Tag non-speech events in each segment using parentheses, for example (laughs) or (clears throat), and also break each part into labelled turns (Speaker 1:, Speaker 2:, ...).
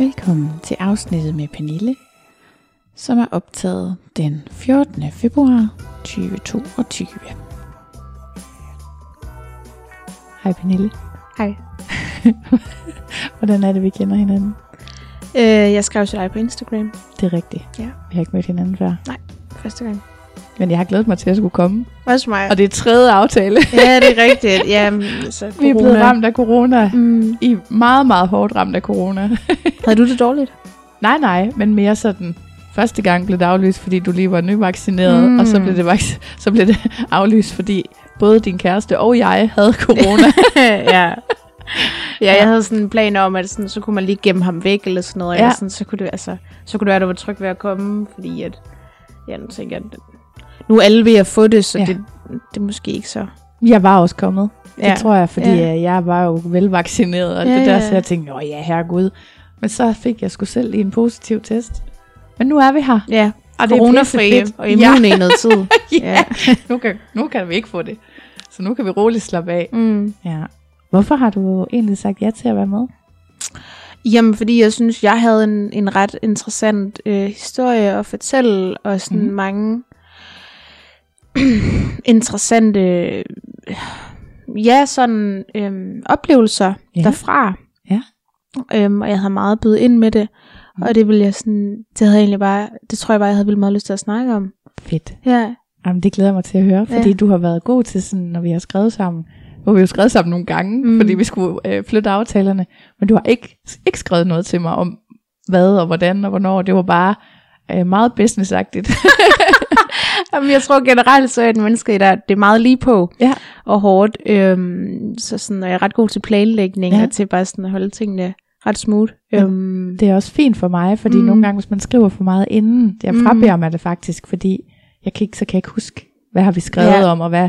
Speaker 1: Velkommen til afsnittet med Pernille, som er optaget den 14. februar 2022. Hej Pernille.
Speaker 2: Hej. (laughs)
Speaker 1: Hvordan er det, vi kender hinanden?
Speaker 2: Øh, jeg skrev til dig på Instagram.
Speaker 1: Det er rigtigt.
Speaker 2: Ja.
Speaker 1: Vi har ikke mødt hinanden før.
Speaker 2: Første gang.
Speaker 1: Men jeg har glædet mig til at skulle komme.
Speaker 2: Også mig.
Speaker 1: Og det er tredje aftale.
Speaker 2: ja, det er rigtigt. Ja, så (laughs)
Speaker 1: Vi er blevet ramt af corona.
Speaker 2: Mm.
Speaker 1: I meget, meget hårdt ramt af corona. (laughs)
Speaker 2: Havde du det dårligt?
Speaker 1: nej, nej, men mere sådan... Første gang blev det aflyst, fordi du lige var nyvaccineret,
Speaker 2: Mm.
Speaker 1: og (laughs) så blev, det, så blev det aflyst, fordi både din kæreste og jeg havde corona.
Speaker 2: ja. Ja, jeg havde sådan en plan om, at sådan, så kunne man lige gemme ham væk, eller sådan noget.
Speaker 1: Ja.
Speaker 2: Eller sådan, så kunne det, altså, så kunne det være, at du var tryg ved at komme, fordi at, ja, nu tænker jeg, at nu er alle ved at få det, så
Speaker 1: Ja.
Speaker 2: ja. det, det er måske ikke så.
Speaker 1: jeg var også kommet. Det
Speaker 2: Ja.
Speaker 1: tror jeg, fordi
Speaker 2: Ja.
Speaker 1: ja. jeg var jo velvaccineret og
Speaker 2: Ja,
Speaker 1: det der,
Speaker 2: ja.
Speaker 1: så jeg tænkte, åh ja, herregud. Men så fik jeg sgu selv lige en positiv test. Men nu er vi her.
Speaker 2: Ja,
Speaker 1: Og det er
Speaker 2: coronafri og immun i noget tid. (laughs)
Speaker 1: ja. nu, kan, nu kan vi ikke få det. Så nu kan vi roligt slappe af.
Speaker 2: Mm.
Speaker 1: Ja. Hvorfor har du egentlig sagt ja til at være med?
Speaker 2: Jamen, fordi jeg synes, jeg havde en, en ret interessant øh, historie at fortælle, og sådan mm. mange (clears throat) interessante, øh, ja, sådan øh, oplevelser
Speaker 1: Ja.
Speaker 2: derfra.
Speaker 1: Ja.
Speaker 2: Øhm, og jeg havde meget bydet ind med det, mm. og det ville jeg sådan, det havde egentlig bare, det tror jeg bare, jeg havde vildt meget lyst til at snakke om.
Speaker 1: Fedt.
Speaker 2: Ja,
Speaker 1: Jamen, det glæder mig til at høre, fordi
Speaker 2: Ja.
Speaker 1: du har været god til sådan, når vi har skrevet sammen. Har vi jo skrevet sammen nogle gange. Mm. fordi vi skulle øh, flytte aftalerne. Men du har ikke, ikke skrevet noget til mig om, hvad og hvordan og hvornår. Det var bare øh, meget businessagtigt. (laughs)
Speaker 2: Jamen, jeg tror generelt, så er et menneske, der det er meget lige på
Speaker 1: Ja.
Speaker 2: og hårdt. Øhm, så sådan, og jeg er ret god til planlægning
Speaker 1: Ja.
Speaker 2: og til bare sådan at holde tingene ret smooth.
Speaker 1: Ja.
Speaker 2: Øhm,
Speaker 1: det er også fint for mig, fordi mm.
Speaker 2: Mm.
Speaker 1: nogle gange, hvis man skriver for meget inden, jeg
Speaker 2: Mm.
Speaker 1: frabærer mig det faktisk, fordi jeg kan ikke, så kan jeg ikke huske, hvad har vi skrevet
Speaker 2: Ja.
Speaker 1: om, og hvad,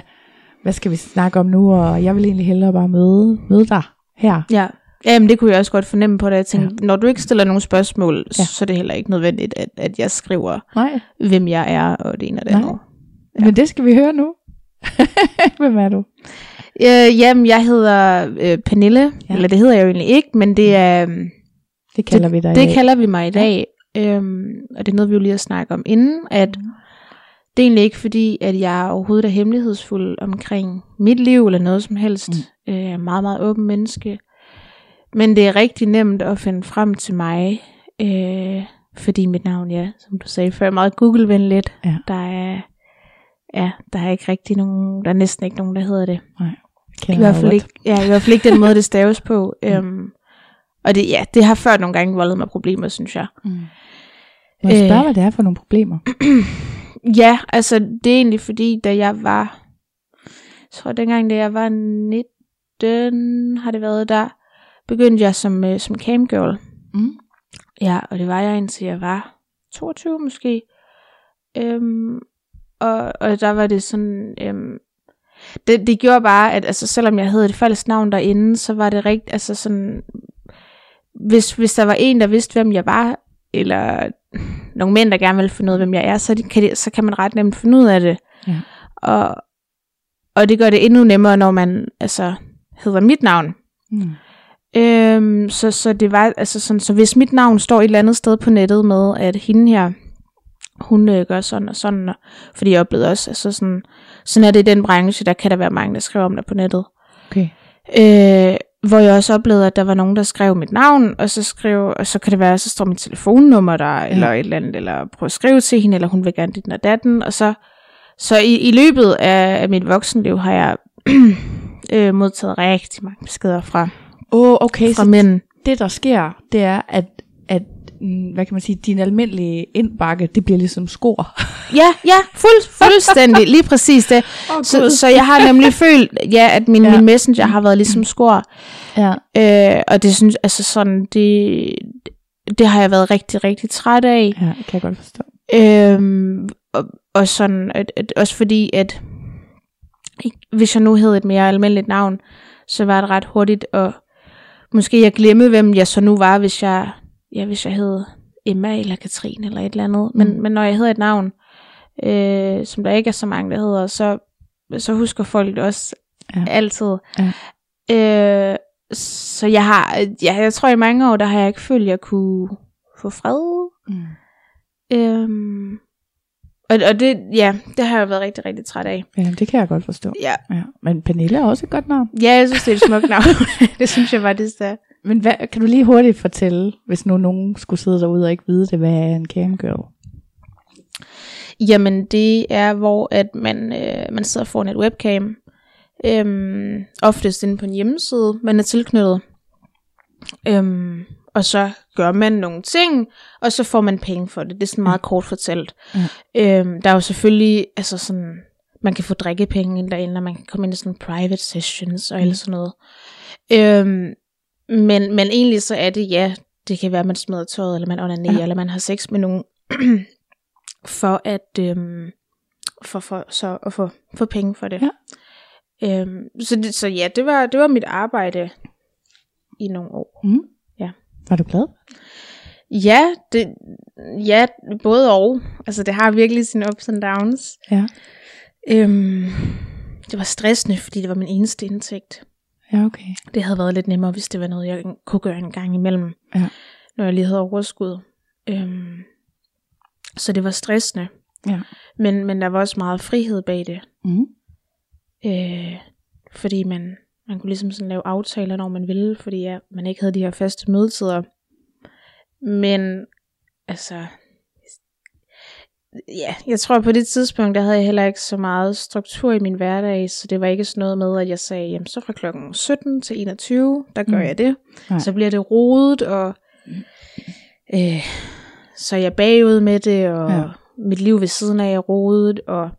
Speaker 1: hvad skal vi snakke om nu, og jeg vil egentlig hellere bare møde, møde dig her.
Speaker 2: ja. Jamen, det kunne jeg også godt fornemme på det. Jeg tænkte, ja. når du ikke stiller nogen spørgsmål,
Speaker 1: Ja.
Speaker 2: ja. så er det heller ikke nødvendigt, at, at jeg skriver,
Speaker 1: Nej,
Speaker 2: hvem jeg er, og det ene og det andet.
Speaker 1: ja. men det skal vi høre nu. (laughs) Hvem er du?
Speaker 2: Øh, jamen, jeg hedder øh, Pernille,
Speaker 1: Ja.
Speaker 2: ja. eller det hedder jeg jo egentlig ikke, men det er... øhm,
Speaker 1: Det kalder vi dig
Speaker 2: Det
Speaker 1: dag.
Speaker 2: kalder vi mig i dag, øhm, og det er noget, vi jo lige har snakket om inden, at
Speaker 1: Mm.
Speaker 2: det er egentlig ikke fordi, at jeg overhovedet er hemmelighedsfuld omkring mit liv eller noget som helst. Mm. Øh, meget, meget åben menneske. Men det er rigtig nemt at finde frem til mig, øh, fordi mit navn, ja, som du sagde før, er meget Google-venligt.
Speaker 1: Ja.
Speaker 2: Der er, ja, der er ikke rigtig nogen, der er næsten ikke nogen, der hedder det. I
Speaker 1: Kender
Speaker 2: hvert, fald ikke, ja, I hvert fald ikke den måde, (laughs) det staves på. Øhm, og det, ja, det har før nogle gange voldet mig problemer, synes jeg.
Speaker 1: Mm. Må jeg spørge,
Speaker 2: Øh.
Speaker 1: hvad det er for nogle problemer? (clears throat)
Speaker 2: Ja, altså det er egentlig fordi, da jeg var, jeg tror dengang, da jeg var 19, har det været der, begyndte jeg som, øh, som camgirl.
Speaker 1: Mm.
Speaker 2: Ja, og det var jeg indtil jeg var 22 måske. Øhm, og, og der var det sådan, øhm, det, det gjorde bare, at altså, selvom jeg havde et falsk navn derinde, så var det rigtigt, altså sådan, hvis, hvis der var en, der vidste, hvem jeg var, eller nogle mænd, der gerne vil finde ud af, hvem jeg er, så, de, kan, det, så kan man ret nemt finde ud af det.
Speaker 1: Ja.
Speaker 2: Og, og og det gør det endnu nemmere, når man altså hedder mit navn.
Speaker 1: Mm.
Speaker 2: Øhm, så, så det var altså sådan, så hvis mit navn står et eller andet sted på nettet med, at hende her, hun øh, gør sådan og sådan, og, fordi jeg oplevede også, altså sådan, sådan er det i den branche, der kan der være mange, der skriver om det på nettet.
Speaker 1: Okay.
Speaker 2: Øh, hvor jeg også oplevede, at der var nogen, der skrev mit navn, og så skrev, og så kan det være, så står mit telefonnummer der, ja. eller et eller andet, eller prøv at skrive til hende, eller hun vil gerne dit og datten, og så, så i, i løbet af, af mit voksenliv har jeg (clears throat) øh, modtaget rigtig mange beskeder fra,
Speaker 1: Åh, oh, okay,
Speaker 2: fra
Speaker 1: så
Speaker 2: mænd.
Speaker 1: det der sker, det er, at, at mm, hvad kan man sige, din almindelige indbakke, det bliver ligesom skor. (laughs)
Speaker 2: Ja, ja, fuld, fuldstændig, lige præcis det.
Speaker 1: Åh,
Speaker 2: Så, så jeg har nemlig (laughs) følt, ja, at min,
Speaker 1: Ja.
Speaker 2: min messenger har været ligesom skor.
Speaker 1: Ja.
Speaker 2: Øh, og det synes, altså sådan, det, det har jeg været rigtig, rigtig træt af.
Speaker 1: ja, det kan jeg godt forstå.
Speaker 2: Øhm, og, og sådan, at, at, også fordi, at hvis jeg nu hed et mere almindeligt navn, så var det ret hurtigt, og måske jeg glemme, hvem jeg så nu var, hvis jeg, ja, hvis jeg hed Emma eller Katrine eller et eller andet. Men,
Speaker 1: Mm.
Speaker 2: men når jeg hedder et navn, øh, som der ikke er så mange, der hedder, så, så husker folk det også
Speaker 1: Ja.
Speaker 2: altid.
Speaker 1: Ja.
Speaker 2: Øh, så jeg har, ja, jeg tror i mange år, der har jeg ikke følt, at jeg kunne få fred
Speaker 1: Mm.
Speaker 2: Øhm, og, og det, ja, det har jeg været rigtig, rigtig træt af.
Speaker 1: Ja, det kan jeg godt forstå.
Speaker 2: Ja,
Speaker 1: Ja. Men Pernille er også et godt navn.
Speaker 2: ja jeg synes, det er et smukt navn. (laughs) det synes jeg faktisk, det er.
Speaker 1: Men hvad, kan du lige hurtigt fortælle, hvis nu nogen skulle sidde derude og ikke vide det, hvad er en camgirl?
Speaker 2: Jamen, det er, hvor at man, øh, man sidder foran et webcam. Øhm, oftest inde på en hjemmeside, man er tilknyttet. Øhm, og så gør man nogle ting, og så får man penge for det. Det er sådan meget kort fortalt.
Speaker 1: Ja.
Speaker 2: Øhm, der er jo selvfølgelig, altså sådan, man kan få drikkepenge ind derinde, og man kan komme ind i sådan private sessions og alt sådan noget. Øhm, men, men egentlig så er det, ja, det kan være, at man smider tøjet, eller man onanerer,
Speaker 1: Ja.
Speaker 2: ja. eller man har sex med nogen, (clears throat) for at, øhm, for, for, så at få, få penge for det.
Speaker 1: Ja.
Speaker 2: Øhm, så, det, så ja, det var, det var mit arbejde i nogle år.
Speaker 1: Mm. Var du glad?
Speaker 2: Ja, det, ja, både og. Altså, det har virkelig sine ups and downs.
Speaker 1: Ja.
Speaker 2: Øhm, det var stressende, fordi det var min eneste indtægt.
Speaker 1: Ja, okay.
Speaker 2: Det havde været lidt nemmere, hvis det var noget, jeg kunne gøre en gang imellem,
Speaker 1: Ja.
Speaker 2: når jeg lige havde overskud. Øhm, så det var stressende.
Speaker 1: Ja.
Speaker 2: Men, men der var også meget frihed bag det.
Speaker 1: Mm.
Speaker 2: Øh, fordi man, man kunne ligesom sådan lave aftaler, når man ville, fordi ja, man ikke havde de her faste mødetider. Men altså, ja, jeg tror på det tidspunkt, der havde jeg heller ikke så meget struktur i min hverdag, så det var ikke sådan noget med, at jeg sagde, jamen så fra klokken 17 til 21, der gør
Speaker 1: Mm.
Speaker 2: jeg det.
Speaker 1: Nej.
Speaker 2: Så bliver det rodet, og øh, så er jeg bagud med det, og
Speaker 1: Ja.
Speaker 2: mit liv ved siden af er rodet, og,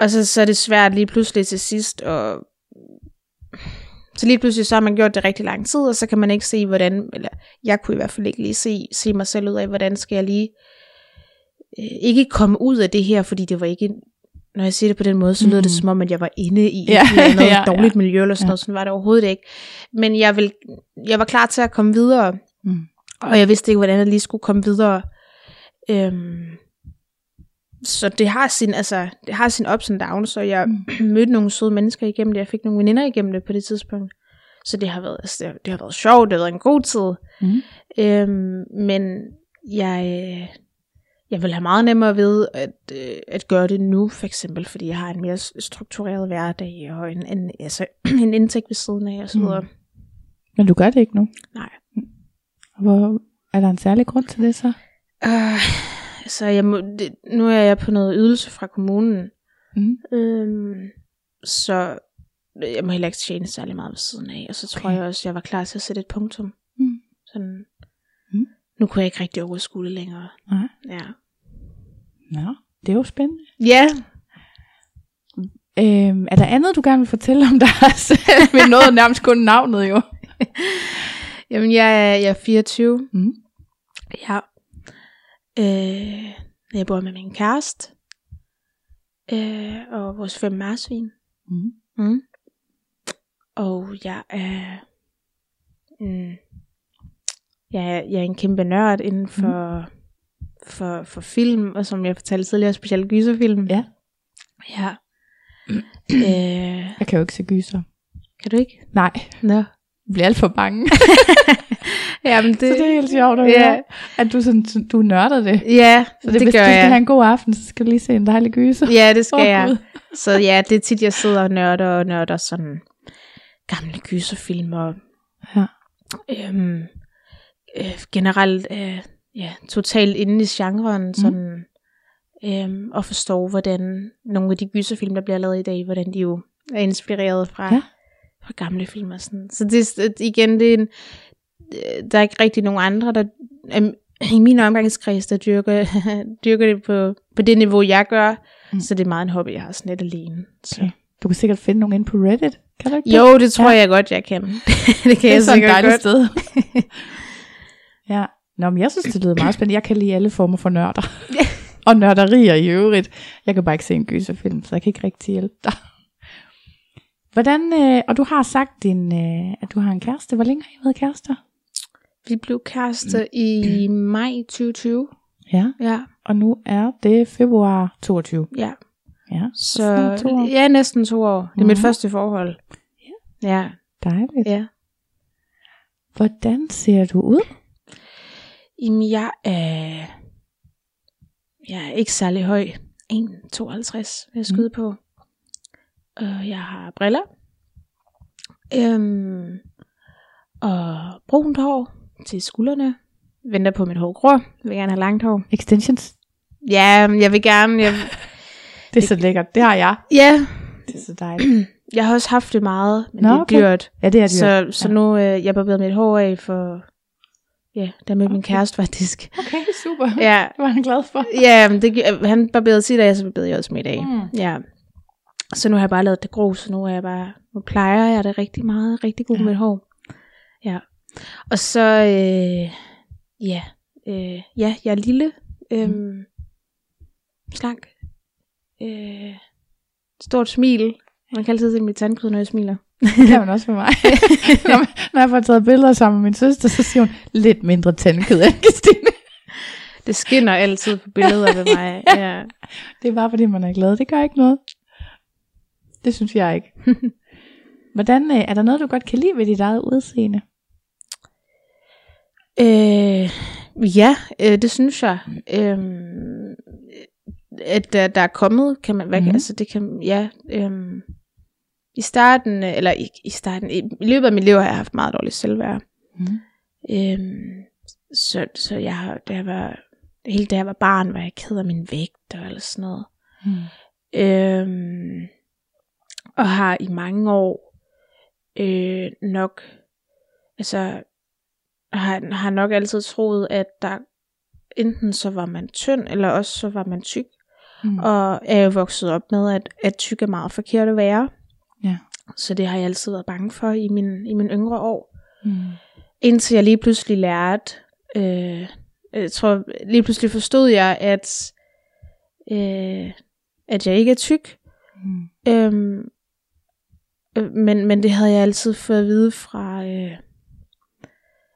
Speaker 2: og så, så er det svært lige pludselig til sidst, og så lige pludselig så har man gjort det rigtig lang tid, og så kan man ikke se, hvordan, eller jeg kunne i hvert fald ikke lige se, se mig selv ud af, hvordan skal jeg lige øh, ikke komme ud af det her, fordi det var ikke, når jeg siger det på den måde, så lyder det
Speaker 1: Mhm.
Speaker 2: som om, at jeg var inde i
Speaker 1: Ja,
Speaker 2: noget (laughs)
Speaker 1: ja,
Speaker 2: dårligt
Speaker 1: ja.
Speaker 2: miljø eller sådan
Speaker 1: Ja.
Speaker 2: noget, sådan var det overhovedet ikke. Men jeg, vil, jeg var klar til at komme videre,
Speaker 1: Mm.
Speaker 2: og jeg vidste ikke, hvordan jeg lige skulle komme videre. Øhm, så det har sin, altså, det har sin ups and downs, så jeg
Speaker 1: Mm. (clears throat)
Speaker 2: mødte nogle søde mennesker igennem det. Jeg fik nogle veninder igennem det på det tidspunkt. Så det har været, altså, det, har, det har været sjovt, det har været en god tid.
Speaker 1: Mm.
Speaker 2: Øhm, men jeg, øh, jeg vil have meget nemmere ved at, øh, at gøre det nu, for eksempel, fordi jeg har en mere struktureret hverdag og en, en, altså, (clears throat) en indtægt ved siden af og så
Speaker 1: Mm.
Speaker 2: videre.
Speaker 1: Men du gør det ikke nu?
Speaker 2: Nej.
Speaker 1: Hvor, er der en særlig grund til det så?
Speaker 2: Øh, så jeg må, det, nu er jeg på noget ydelse fra kommunen,
Speaker 1: Mm.
Speaker 2: øhm, så jeg må heller ikke tjene særlig meget ved siden af, og så tror
Speaker 1: Okay.
Speaker 2: jeg også, jeg var klar til at sætte et punktum.
Speaker 1: Mm.
Speaker 2: Sådan,
Speaker 1: Mm.
Speaker 2: Nu kunne jeg ikke rigtig overskue det længere.
Speaker 1: Nej.
Speaker 2: Ja.
Speaker 1: Nå, det er jo spændende.
Speaker 2: Ja,
Speaker 1: Øhm, er der andet, du gerne vil fortælle om dig (laughs) selv? Vi nåede nærmest kun navnet jo. (laughs)
Speaker 2: Jamen, jeg er, jeg er 24.
Speaker 1: Mm.
Speaker 2: Ja. Øh, jeg bor med min kæreste. Øh, og vores fem marsvin.
Speaker 1: Mm.
Speaker 2: Mm. Og jeg er... Mm, jeg, er, jeg er en kæmpe nørd inden for, mm. for, for film, og som jeg fortalte tidligere, specielt gyserfilm.
Speaker 1: Ja.
Speaker 2: Ja. (clears throat) øh,
Speaker 1: Jeg kan jo ikke se gyser.
Speaker 2: kan du ikke?
Speaker 1: Nej,
Speaker 2: Nå.
Speaker 1: Jeg bliver alt for bange. (laughs)
Speaker 2: Jamen det,
Speaker 1: så det er helt sjovt at
Speaker 2: Ja.
Speaker 1: høre, at du, sådan, du nørder det.
Speaker 2: Ja,
Speaker 1: Så det,
Speaker 2: det,
Speaker 1: hvis
Speaker 2: gør
Speaker 1: du skal
Speaker 2: jeg.
Speaker 1: have en god aften, så skal du lige se en dejlig gyser.
Speaker 2: Ja, det (laughs) skal
Speaker 1: Åh,
Speaker 2: jeg.
Speaker 1: Gud.
Speaker 2: Så ja, det er tit, jeg sidder og nørder og nørder sådan gamle gyserfilm og
Speaker 1: Ja.
Speaker 2: øhm, øh, generelt øh, ja, totalt inde i genren sådan, øhm, og forstår, hvordan nogle af de gyserfilm, der bliver lavet i dag, hvordan de jo er inspireret fra,
Speaker 1: Ja.
Speaker 2: Fra gamle film og sådan. Så det igen, det er en, øh, der er ikke rigtig nogen andre, der øhm, i min omgangskreds, der dyrker, (laughs) dyrker det på, på det niveau, jeg gør.
Speaker 1: Mm.
Speaker 2: Så det er meget en hobby, jeg har sådan lidt alene. Så.
Speaker 1: Okay. Du kan sikkert finde nogen inde på Reddit. Kan du ikke?
Speaker 2: Jo, det tror
Speaker 1: Ja.
Speaker 2: jeg godt, jeg kan. (laughs) det kan
Speaker 1: det er
Speaker 2: jeg
Speaker 1: et
Speaker 2: sikkert godt.
Speaker 1: sted. (laughs) ja. Nå, men jeg synes, det lyder meget spændende. Jeg kan lide alle former for nørder. og nørderier i øvrigt. Jeg kan bare ikke se en gyserfilm, så jeg kan ikke rigtig hjælpe dig. Hvordan, øh, og du har sagt, din, øh, at du har en kæreste. Hvor længe har I været kærester?
Speaker 2: Vi blev kærester i maj 2020.
Speaker 1: Ja.
Speaker 2: Ja,
Speaker 1: Og nu er det februar 22.
Speaker 2: ja.
Speaker 1: Ja,
Speaker 2: Så
Speaker 1: to år.
Speaker 2: ja, næsten to år. Det er mit
Speaker 1: Mhm.
Speaker 2: første forhold. Ja. Ja,
Speaker 1: Dejligt.
Speaker 2: ja.
Speaker 1: Hvordan ser du ud?
Speaker 2: Jamen, jeg er, jeg er ikke særlig høj. 1,52 vil jeg skyde mm. på. Og jeg har briller. Øhm, og brunt hår til skuldrene. Venter på mit hår gror. Vil gerne have langt hår.
Speaker 1: Extensions?
Speaker 2: Ja, jeg vil gerne. Jeg, (laughs)
Speaker 1: Det er så lækkert. Det har jeg.
Speaker 2: ja,
Speaker 1: Det er så dejligt. (clears throat)
Speaker 2: jeg har også haft det meget, men
Speaker 1: Nå,
Speaker 2: det er
Speaker 1: okay.
Speaker 2: dyrt.
Speaker 1: Ja, det er det
Speaker 2: Så, så
Speaker 1: Ja.
Speaker 2: nu øh, jeg barberede mit hår af for, ja, der med okay. min kæreste faktisk.
Speaker 1: Okay, super.
Speaker 2: Ja,
Speaker 1: Det var han glad for.
Speaker 2: ja det, han barberede sit af, så barberede jeg også mit af.
Speaker 1: Mm.
Speaker 2: Ja. Så nu har jeg bare lavet det grå, så nu er jeg bare, nu plejer jeg det rigtig meget, rigtig god
Speaker 1: Ja.
Speaker 2: ja. med mit hår. Ja. Og så, øh, ja, øh, ja, jeg er lille, øh,
Speaker 1: Mm.
Speaker 2: slank, øh, stort smil. Man kan altid se mit tandkød, når jeg smiler.
Speaker 1: Det kan man også for mig. (laughs) når, man, når jeg får taget billeder sammen med min søster, så siger hun, lidt mindre tandkød end Christine.
Speaker 2: Det skinner altid på billeder ved mig. (laughs) Ja.
Speaker 1: Det er bare fordi, man er glad. Det gør ikke noget. Det synes jeg ikke. (laughs) Hvordan, øh, er der noget, du godt kan lide ved dit eget udseende?
Speaker 2: Øh, ja, øh, det synes jeg. Øh, at der, der er kommet, kan man, hvad,
Speaker 1: Mhm.
Speaker 2: mm. altså det kan, ja, øh, i starten, øh, eller ikke i starten, i, i løbet af mit liv har jeg haft meget dårligt selvværd.
Speaker 1: Mm.
Speaker 2: Øhm, så, så jeg har, da jeg var, helt da jeg var barn, var jeg ked af min vægt og eller sådan noget.
Speaker 1: Mm.
Speaker 2: Og har i mange år øh, nok, altså har, har nok altid troet, at der enten så var man tynd, eller også så var man tyk.
Speaker 1: Mm.
Speaker 2: Og er jo vokset op med, at, at tyk er meget forkert at være.
Speaker 1: Ja.
Speaker 2: Så det har jeg altid været bange for i min, i mine yngre år.
Speaker 1: Mm.
Speaker 2: Indtil jeg lige pludselig lærte, øh, jeg tror lige pludselig forstod jeg, at, øh, at jeg ikke er tyk.
Speaker 1: Mm.
Speaker 2: Øhm, øh, men, men det havde jeg altid fået at vide fra, øh,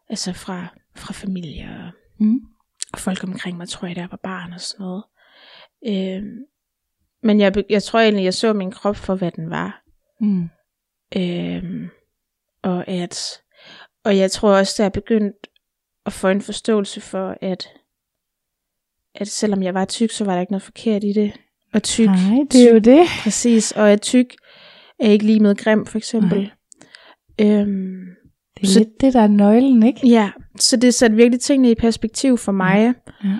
Speaker 2: altså fra, fra familie og,
Speaker 1: Mm.
Speaker 2: og folk omkring mig, tror jeg, da jeg var barn og sådan noget. Øhm, men jeg, jeg tror egentlig, jeg så min krop for, hvad den var.
Speaker 1: Mm.
Speaker 2: Øhm, og at og jeg tror også, da jeg begyndte at få en forståelse for, at, at selvom jeg var tyk, så var der ikke noget forkert i det. Og tyk,
Speaker 1: Nej, det er jo det.
Speaker 2: præcis, og at tyk er ikke lige med grim, for eksempel. Øhm,
Speaker 1: Det er
Speaker 2: Så-
Speaker 1: lidt det, der er nøglen, ikke?
Speaker 2: ja, så det satte virkelig tingene i perspektiv for mig.
Speaker 1: Ja.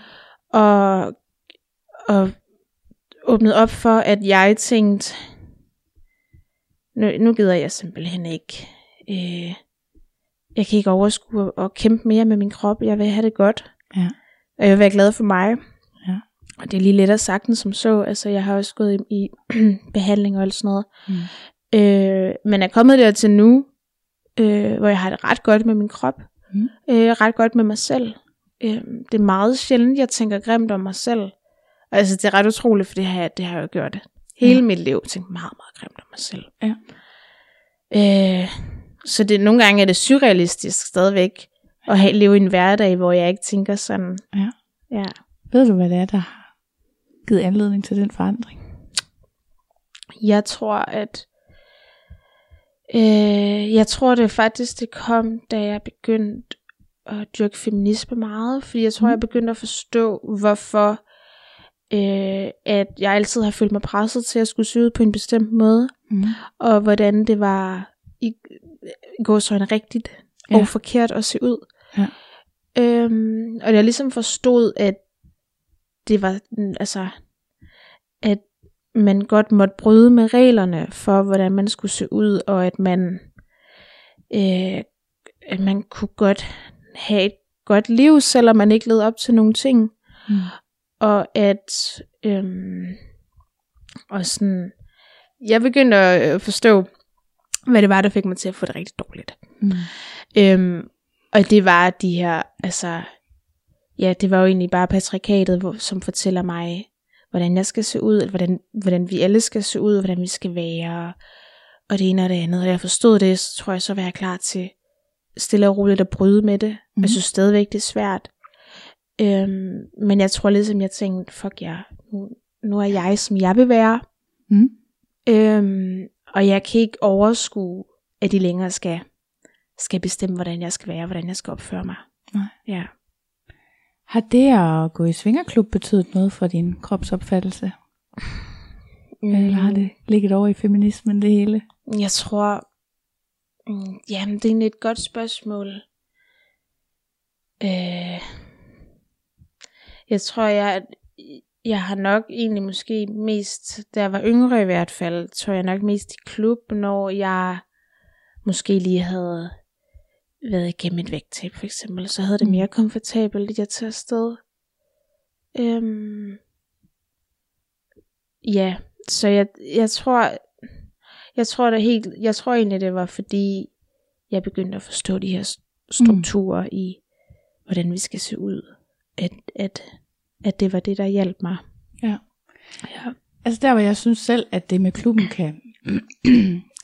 Speaker 2: Og, og åbnede op for, at jeg tænkte, nu, nu gider jeg simpelthen ikke. Øh, jeg kan ikke overskue at kæmpe mere med min krop. Jeg vil have det godt.
Speaker 1: Ja.
Speaker 2: Og jeg vil være glad for mig. Og det er lige let at sagten som så. Altså, jeg har også gået i, i (clears throat) behandling og alt sådan noget.
Speaker 1: Mm.
Speaker 2: Øh, men er kommet der til nu, øh, hvor jeg har det ret godt med min krop.
Speaker 1: Mm.
Speaker 2: Øh, ret godt med mig selv. Øh, det er meget sjældent, jeg tænker grimt om mig selv. Altså, det er ret utroligt, for det har jeg, det har jeg jo gjort hele
Speaker 1: Ja.
Speaker 2: mit liv. Tænkt meget, meget grimt om mig selv.
Speaker 1: Ja.
Speaker 2: Øh, så det, nogle gange er det surrealistisk stadigvæk at have, leve i en hverdag, hvor jeg ikke tænker sådan.
Speaker 1: Ja.
Speaker 2: Ja.
Speaker 1: Ved du, hvad det er, der givet anledning til den forandring?
Speaker 2: jeg tror, at øh, jeg tror det faktisk, det kom, da jeg begyndte at dyrke feminisme meget, fordi jeg tror,
Speaker 1: Mm.
Speaker 2: jeg begyndte at forstå, hvorfor øh, at jeg altid har følt mig presset til at skulle se ud på en bestemt måde,
Speaker 1: Mm.
Speaker 2: og hvordan det var i går så en rigtigt
Speaker 1: Ja.
Speaker 2: og forkert at se ud.
Speaker 1: Ja.
Speaker 2: Øhm, og jeg ligesom forstod, at det var, mm, altså, at man godt måtte bryde med reglerne for, hvordan man skulle se ud, og at man, øh, at man kunne godt have et godt liv, selvom man ikke levede op til nogle ting.
Speaker 1: Mm.
Speaker 2: Og at, øhm, og sådan, jeg begyndte at øh, forstå, hvad det var, der fik mig til at få det rigtig dårligt.
Speaker 1: Mm.
Speaker 2: Øhm, og det var de her, altså, ja, det var jo egentlig bare patriarkatet, hvor, som fortæller mig, hvordan jeg skal se ud, eller hvordan, hvordan vi alle skal se ud, og hvordan vi skal være, og det ene og det andet. Og jeg forstod det, så tror jeg, så var jeg klar til stille og roligt at bryde med det. Mm.
Speaker 1: Mhm.
Speaker 2: Jeg synes stadigvæk, det er svært. Øhm, men jeg tror ligesom, jeg tænkte, fuck ja, nu, nu er jeg, som jeg vil være.
Speaker 1: Mm.
Speaker 2: Øhm, og jeg kan ikke overskue, at de længere skal, skal bestemme, hvordan jeg skal være, hvordan jeg skal opføre mig.
Speaker 1: Nej.
Speaker 2: Ja.
Speaker 1: Har det at gå i svingerklub betydet noget for din kropsopfattelse? Mm. Eller har det ligget over i feminismen det hele?
Speaker 2: Jeg tror, mm, jamen det er egentlig et godt spørgsmål. Øh, jeg tror, jeg, jeg har nok egentlig måske mest, da jeg var yngre i hvert fald, tror jeg nok mest i klub, når jeg måske lige havde været igennem et vægttab for eksempel, så havde det
Speaker 1: Mm.
Speaker 2: mere komfortabelt, at jeg tager afsted. Øhm, ja, så jeg, jeg tror, jeg tror det helt, jeg tror egentlig det var fordi, jeg begyndte at forstå de her s- strukturer mm. i, hvordan vi skal se ud, at, at, at det var det, der hjalp mig.
Speaker 1: Ja.
Speaker 2: Ja.
Speaker 1: Altså der, hvor jeg synes selv, at det med klubben kan,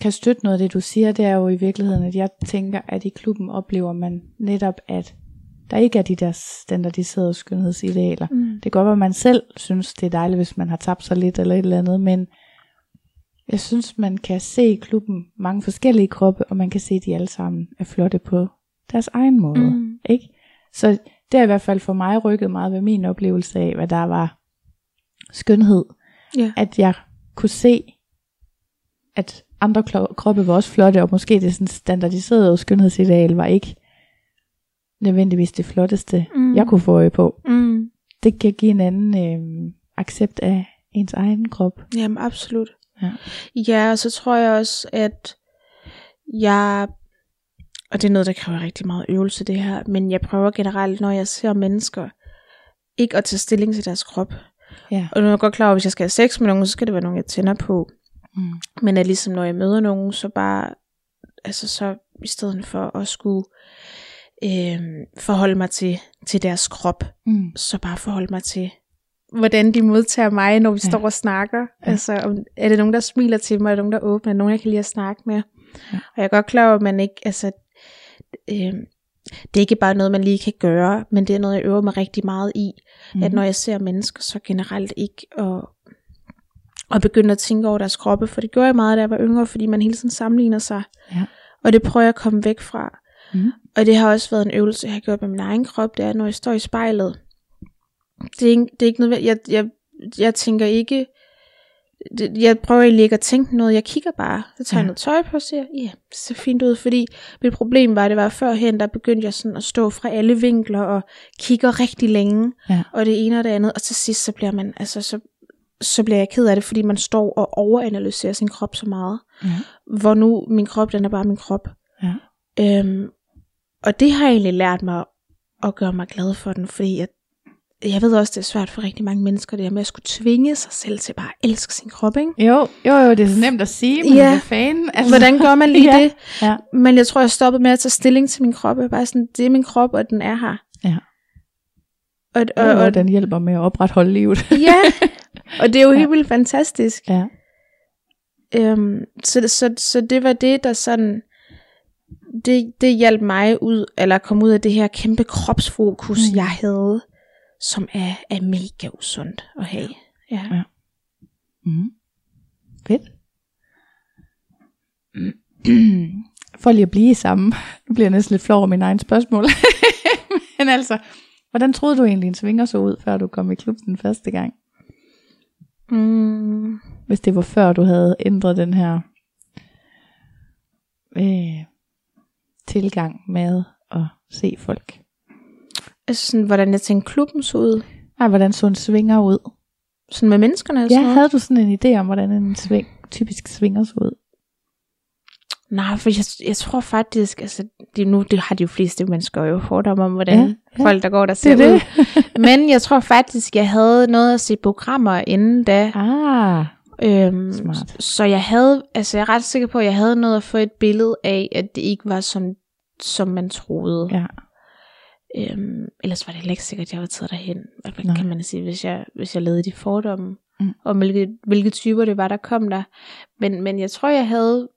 Speaker 1: kan støtte noget af det, du siger, det er jo i virkeligheden, at jeg tænker, at i klubben oplever man netop, at der ikke er de der standardiserede skønhedsidealer.
Speaker 2: Mm.
Speaker 1: Det kan godt være, at man selv synes, det er dejligt, hvis man har tabt sig lidt eller et eller andet, men jeg synes, man kan se i klubben mange forskellige kroppe, og man kan se, at de alle sammen er flotte på deres egen måde.
Speaker 2: Mm.
Speaker 1: Ikke? Så det har i hvert fald for mig rykket meget ved min oplevelse af, hvad der var skønhed.
Speaker 2: Ja.
Speaker 1: At jeg kunne se, at andre kroppe var også flotte, og måske det sådan standardiserede skønhedsideal var ikke nødvendigvis det flotteste,
Speaker 2: Mm.
Speaker 1: jeg kunne få øje på.
Speaker 2: Mm.
Speaker 1: Det kan give en anden øh, accept af ens egen krop.
Speaker 2: Jamen absolut.
Speaker 1: Ja.
Speaker 2: ja, og så tror jeg også, at jeg, og det er noget, der kræver rigtig meget øvelse det her, men jeg prøver generelt, når jeg ser mennesker, ikke at tage stilling til deres krop.
Speaker 1: Ja.
Speaker 2: Og nu er jeg godt klar over, at hvis jeg skal have sex med nogen, så skal det være nogen, jeg tænder på.
Speaker 1: Mm.
Speaker 2: Men at ligesom når jeg møder nogen, så bare, altså så i stedet for at skulle øh, forholde mig til, til deres krop,
Speaker 1: Mm.
Speaker 2: så bare forholde mig til, hvordan de modtager mig, når vi
Speaker 1: Ja.
Speaker 2: står og snakker.
Speaker 1: Ja.
Speaker 2: Altså, om, er det nogen, der smiler til mig, er det nogen, der er åbne, er det nogen, jeg kan lide at snakke med.
Speaker 1: Ja.
Speaker 2: Og jeg er godt klar over, at man ikke, altså, øh, det er ikke bare noget, man lige kan gøre, men det er noget, jeg øver mig rigtig meget i,
Speaker 1: Mm.
Speaker 2: mm. at når jeg ser mennesker, så generelt ikke at, at begynde at tænke over deres kroppe, for det gjorde jeg meget, da jeg var yngre, fordi man hele tiden sammenligner sig.
Speaker 1: Ja.
Speaker 2: Og det prøver jeg at komme væk fra.
Speaker 1: Mm.
Speaker 2: Og det har også været en øvelse, jeg har gjort med min egen krop, det er, når jeg står i spejlet. Det er ikke, det er ikke noget, jeg, jeg, jeg tænker ikke, det, jeg prøver egentlig ikke at tænke noget, jeg kigger bare, så tager jeg
Speaker 1: Ja.
Speaker 2: noget tøj på og siger, ja, det ser fint ud, fordi mit problem var, det var førhen, der begyndte jeg sådan at stå fra alle vinkler og kigger rigtig længe,
Speaker 1: Ja.
Speaker 2: og det ene og det andet, og til sidst så bliver man, altså så, så bliver jeg ked af det, fordi man står og overanalyserer sin krop så meget,
Speaker 1: Ja.
Speaker 2: hvor nu min krop, den er bare min krop.
Speaker 1: Ja.
Speaker 2: Øhm, og det har egentlig lært mig at gøre mig glad for den, fordi jeg, jeg ved også, det er svært for rigtig mange mennesker, det her med at skulle tvinge sig selv til bare at elske sin krop, ikke?
Speaker 1: Jo, jo, jo, det er så nemt at sige, men
Speaker 2: Ja.
Speaker 1: fanden? Altså,
Speaker 2: Hvordan gør man (laughs) lige
Speaker 1: ja.
Speaker 2: det?
Speaker 1: Ja.
Speaker 2: Men jeg tror, jeg stoppede med at tage stilling til min krop. Jeg er bare sådan, det er min krop, og den er her.
Speaker 1: Ja.
Speaker 2: Og,
Speaker 1: Og,
Speaker 2: og,
Speaker 1: og den hjælper med at opretholde livet. (laughs)
Speaker 2: ja, og det er jo
Speaker 1: Ja.
Speaker 2: helt vildt fantastisk.
Speaker 1: ja.
Speaker 2: Øhm, så, så, så det var det, der sådan, det, det hjalp mig ud, eller kom ud af det her kæmpe kropsfokus,
Speaker 1: Mm.
Speaker 2: jeg havde, som er, er mega usundt at have. Ja.
Speaker 1: Mm. Fedt. (clears throat) for lige at blive sammen. Nu bliver jeg næsten lidt flov over mine egne spørgsmål. (laughs) Men altså, hvordan troede du egentlig en svinger så ud, før du kom i klub den første gang?
Speaker 2: Mm,
Speaker 1: Hvis det var før du havde ændret den her øh, tilgang med at se folk.
Speaker 2: altså sådan, hvordan jeg tænkte klubben så ud.
Speaker 1: Nej, hvordan så en svinger ud?
Speaker 2: Sådan med menneskerne
Speaker 1: Ja,
Speaker 2: sådan noget.
Speaker 1: havde du sådan en idé om, hvordan en sving, typisk svinger så ud?
Speaker 2: Nej, for jeg, jeg tror faktisk, altså, det, nu det har de jo fleste mennesker jo fordomme om, hvordan
Speaker 1: Ja,
Speaker 2: ja, folk, der går der ser
Speaker 1: Det
Speaker 2: ud. (laughs) Men jeg tror faktisk, jeg havde noget at se programmer inden da.
Speaker 1: Ah,
Speaker 2: Øhm,
Speaker 1: Smart.
Speaker 2: Så jeg havde, altså jeg er ret sikker på, at jeg havde noget at få et billede af, at det ikke var som, som man troede.
Speaker 1: ja.
Speaker 2: Øhm, ellers var det heller ikke sikkert, at jeg var taget derhen. Hvad
Speaker 1: Nej.
Speaker 2: kan man sige, hvis jeg, hvis jeg lavede de fordomme,
Speaker 1: Mm.
Speaker 2: om hvilke, hvilke typer det var, der kom der. Men, men jeg tror, jeg havde,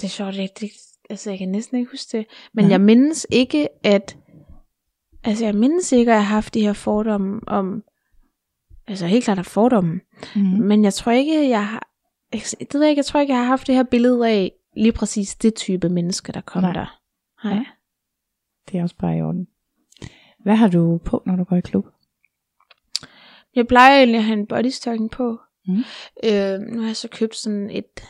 Speaker 2: det er sjovt, det, det, altså jeg kan næsten ikke huske det, men
Speaker 1: Nej.
Speaker 2: jeg mindes ikke, at, altså jeg mindes ikke, at jeg har haft de her fordomme om, altså helt klart er fordomme,
Speaker 1: Mm.
Speaker 2: men jeg tror ikke, jeg har, jeg, det ved jeg ikke, jeg tror ikke, jeg har haft det her billede af lige præcis det type menneske, der kom
Speaker 1: Nej.
Speaker 2: Nej. der. Nej.
Speaker 1: Ja. Det er også bare i orden. Hvad har du på, når du går i klub?
Speaker 2: Jeg plejer egentlig at have en bodystocking på.
Speaker 1: Mm.
Speaker 2: Øh, nu har jeg så købt sådan et,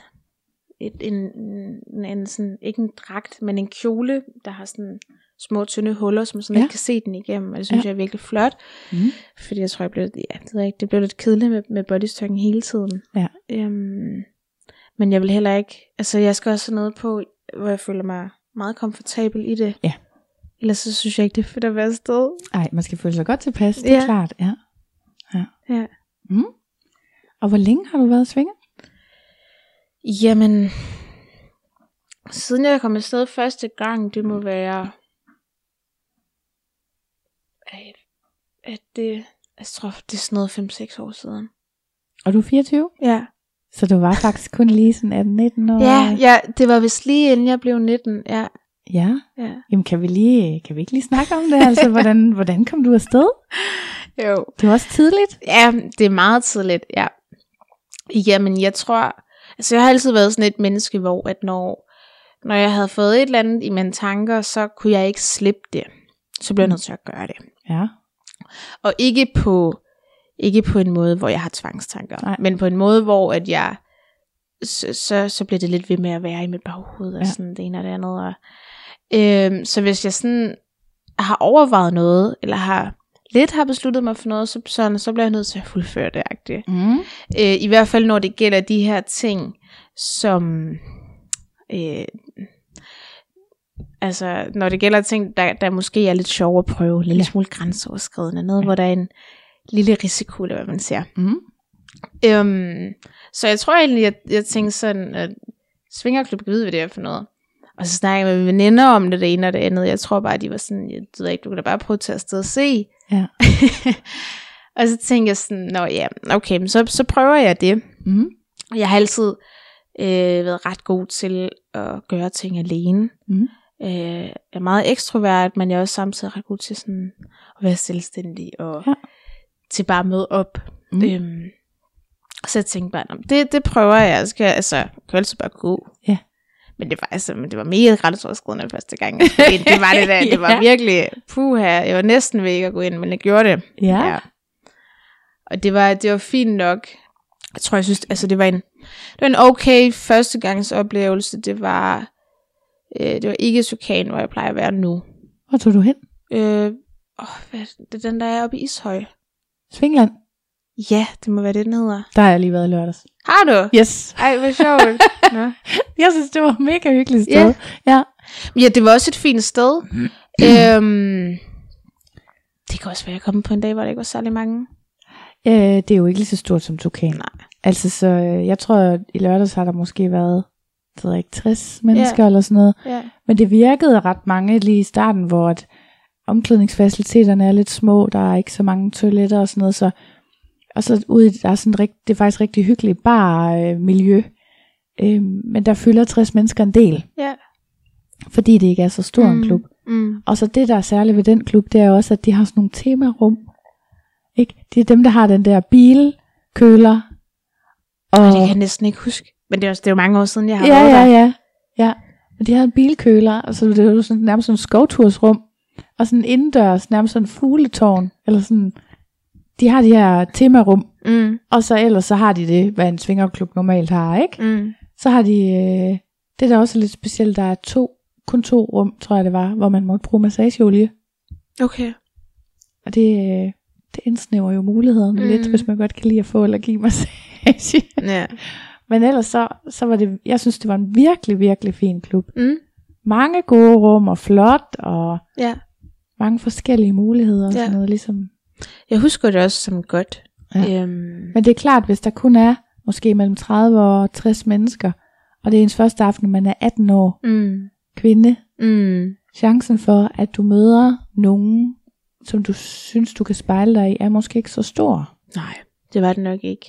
Speaker 2: et en, en, en sådan, ikke en dragt, men en kjole, der har sådan små tynde huller, som sådan
Speaker 1: Ja.
Speaker 2: ja. ikke kan se den igennem, og det synes
Speaker 1: Ja.
Speaker 2: ja. jeg er virkelig flot.
Speaker 1: Mm.
Speaker 2: Fordi jeg tror, jeg blev, ja, det, ikke, det blev lidt kedeligt med, med bodystocking hele tiden.
Speaker 1: Ja.
Speaker 2: Øhm, men jeg vil heller ikke, altså jeg skal også have noget på, hvor jeg føler mig meget komfortabel i det.
Speaker 1: Ja.
Speaker 2: Ellers så synes jeg ikke, det er fedt at være afsted.
Speaker 1: Ej, man skal føle sig godt tilpas, det er
Speaker 2: Ja.
Speaker 1: klart. Ja.
Speaker 2: Ja.
Speaker 1: Mm. Og hvor længe har du været svinger?
Speaker 2: Jamen, siden jeg kom afsted første gang, det må være, at, det, jeg tror, det er sådan noget 5-6 år siden.
Speaker 1: Og du er 24?
Speaker 2: Ja.
Speaker 1: Så du var faktisk kun lige sådan 18-19 år?
Speaker 2: Ja, ja, det var vist lige inden jeg blev 19. Ja,
Speaker 1: ja.
Speaker 2: ja.
Speaker 1: Jamen kan vi, lige, kan vi ikke lige snakke om det? Altså, (laughs) hvordan, hvordan kom du afsted?
Speaker 2: Jo.
Speaker 1: Det var også tidligt.
Speaker 2: Ja, det er meget tidligt, ja. Jamen, jeg tror, altså jeg har altid været sådan et menneske, hvor at når, når jeg havde fået et eller andet i mine tanker, så kunne jeg ikke slippe det. Så blev jeg nødt til at gøre det.
Speaker 1: Ja.
Speaker 2: Og ikke på, ikke på en måde, hvor jeg har tvangstanker,
Speaker 1: Nej.
Speaker 2: men på en måde, hvor at jeg, så, så, så bliver det lidt ved med at være i mit baghoved, og
Speaker 1: Ja.
Speaker 2: sådan det ene og det andet. Og, øhm, så hvis jeg sådan har overvejet noget, eller har lidt har besluttet mig for noget, så, sådan, så bliver jeg nødt til at fuldføre det.
Speaker 1: Mm.
Speaker 2: Øh, I hvert fald når det gælder de her ting, som... Øh, altså, når det gælder ting, der, der måske er lidt sjove at prøve,
Speaker 1: Ja.
Speaker 2: ja. smule grænseoverskridende, noget, hvor der er en lille risiko, eller hvad man siger.
Speaker 1: Mm.
Speaker 2: Øhm, så jeg tror egentlig, at jeg tænkte sådan, at svingerklub kan vide, hvad det er for noget. Og så snakkede jeg med veninder om det, det ene og det andet. Jeg tror bare, at de var sådan, jeg ved ikke, du kan da bare prøve at tage afsted og se.
Speaker 1: Ja. (laughs)
Speaker 2: og så tænkte jeg sådan, nå ja, okay, så, så prøver jeg det.
Speaker 1: Mm.
Speaker 2: Jeg har altid øh, været ret god til at gøre ting alene.
Speaker 1: Mm.
Speaker 2: Øh, jeg er meget ekstrovert, men jeg er også samtidig ret god til sådan at være selvstændig og
Speaker 1: Ja.
Speaker 2: til bare at møde op.
Speaker 1: Mm.
Speaker 2: Øhm, så jeg tænkte bare, "Nå, det, det prøver jeg. Jeg skal, altså, jeg kan jo altid bare gå.
Speaker 1: Ja.
Speaker 2: Men det var, altså, men det var mega grænseoverskridende første gang. ind. Det var det der. (laughs) Det var
Speaker 1: Ja.
Speaker 2: virkelig, puha, jeg var næsten ved ikke at gå ind, men jeg gjorde det.
Speaker 1: Ja.
Speaker 2: Og det var, det var fint nok. Jeg tror, jeg synes, altså det var en, det var en okay førstegangsoplevelse. Det var, øh, det var ikke Sukan, hvor jeg plejer at være nu.
Speaker 1: Hvor tog du hen?
Speaker 2: Øh, åh, hvad, det er den, der er oppe i Ishøj.
Speaker 1: Svingland.
Speaker 2: Ja, det må være det, den hedder.
Speaker 1: Der har jeg lige været i lørdags.
Speaker 2: Har du?
Speaker 1: Yes.
Speaker 2: Ej, hvor sjovt. (laughs) Nå.
Speaker 1: Jeg synes, det var et mega hyggeligt sted.
Speaker 2: Ja.
Speaker 1: ja.
Speaker 2: Ja, det var også et fint sted. (clears throat) øhm, det kan også være, at jeg kom på en dag, hvor der ikke var særlig mange.
Speaker 1: Øh, det er jo ikke lige så stort som Tukan.
Speaker 2: Nej.
Speaker 1: Altså, så øh, jeg tror, at i lørdags har der måske været, det ikke, 60 mennesker eller sådan noget.
Speaker 2: Ja.
Speaker 1: Men det virkede ret mange lige i starten, hvor at omklædningsfaciliteterne er lidt små, der er ikke så mange toiletter og sådan noget, så og så ude, der er sådan rigt, det er faktisk rigtig hyggeligt bar øh, miljø, øh, men der fylder 60 mennesker en del,
Speaker 2: Ja.
Speaker 1: fordi det ikke er så stor mm. en klub.
Speaker 2: Mm.
Speaker 1: Og så det, der er særligt ved den klub, det er også, at de har sådan nogle temarum. Ikke? Det er dem, der har den der bilkøler. Og
Speaker 2: Og det kan jeg næsten ikke huske. Men det er, også, det er jo mange år siden, jeg har
Speaker 1: Ja,
Speaker 2: været
Speaker 1: ja,
Speaker 2: der.
Speaker 1: ja. ja. Og de havde en bilkøler, og så det var jo sådan, nærmest sådan en skovtursrum, og sådan indendørs, nærmest sådan en fugletårn, eller sådan, de har de her temarum,
Speaker 2: Mm,
Speaker 1: og så ellers så har de det, hvad en svingerklub normalt har, ikke?
Speaker 2: mm.
Speaker 1: Så har de, øh, det der også er lidt specielt, der er to, kun to rum, tror jeg det var, hvor man måtte bruge massageolie,
Speaker 2: Okay.
Speaker 1: og det, øh, det indsnæver jo mulighederne mm. lidt, hvis man godt kan lide at få eller give massage. (laughs)
Speaker 2: Ja.
Speaker 1: Men ellers så, så var det, jeg synes det var en virkelig, virkelig fin klub.
Speaker 2: Mm.
Speaker 1: mange gode rum og flot og
Speaker 2: Ja.
Speaker 1: mange forskellige muligheder og
Speaker 2: Ja.
Speaker 1: sådan noget ligesom.
Speaker 2: Jeg husker det også som godt.
Speaker 1: Ja.
Speaker 2: Øhm,
Speaker 1: Men det er klart, hvis der kun er måske mellem 30 og 60 mennesker, og det er ens første aften, man er 18 år
Speaker 2: mm,
Speaker 1: kvinde,
Speaker 2: mm,
Speaker 1: chancen for, at du møder nogen, som du synes, du kan spejle dig i, er måske ikke så stor.
Speaker 2: nej, det var det nok ikke.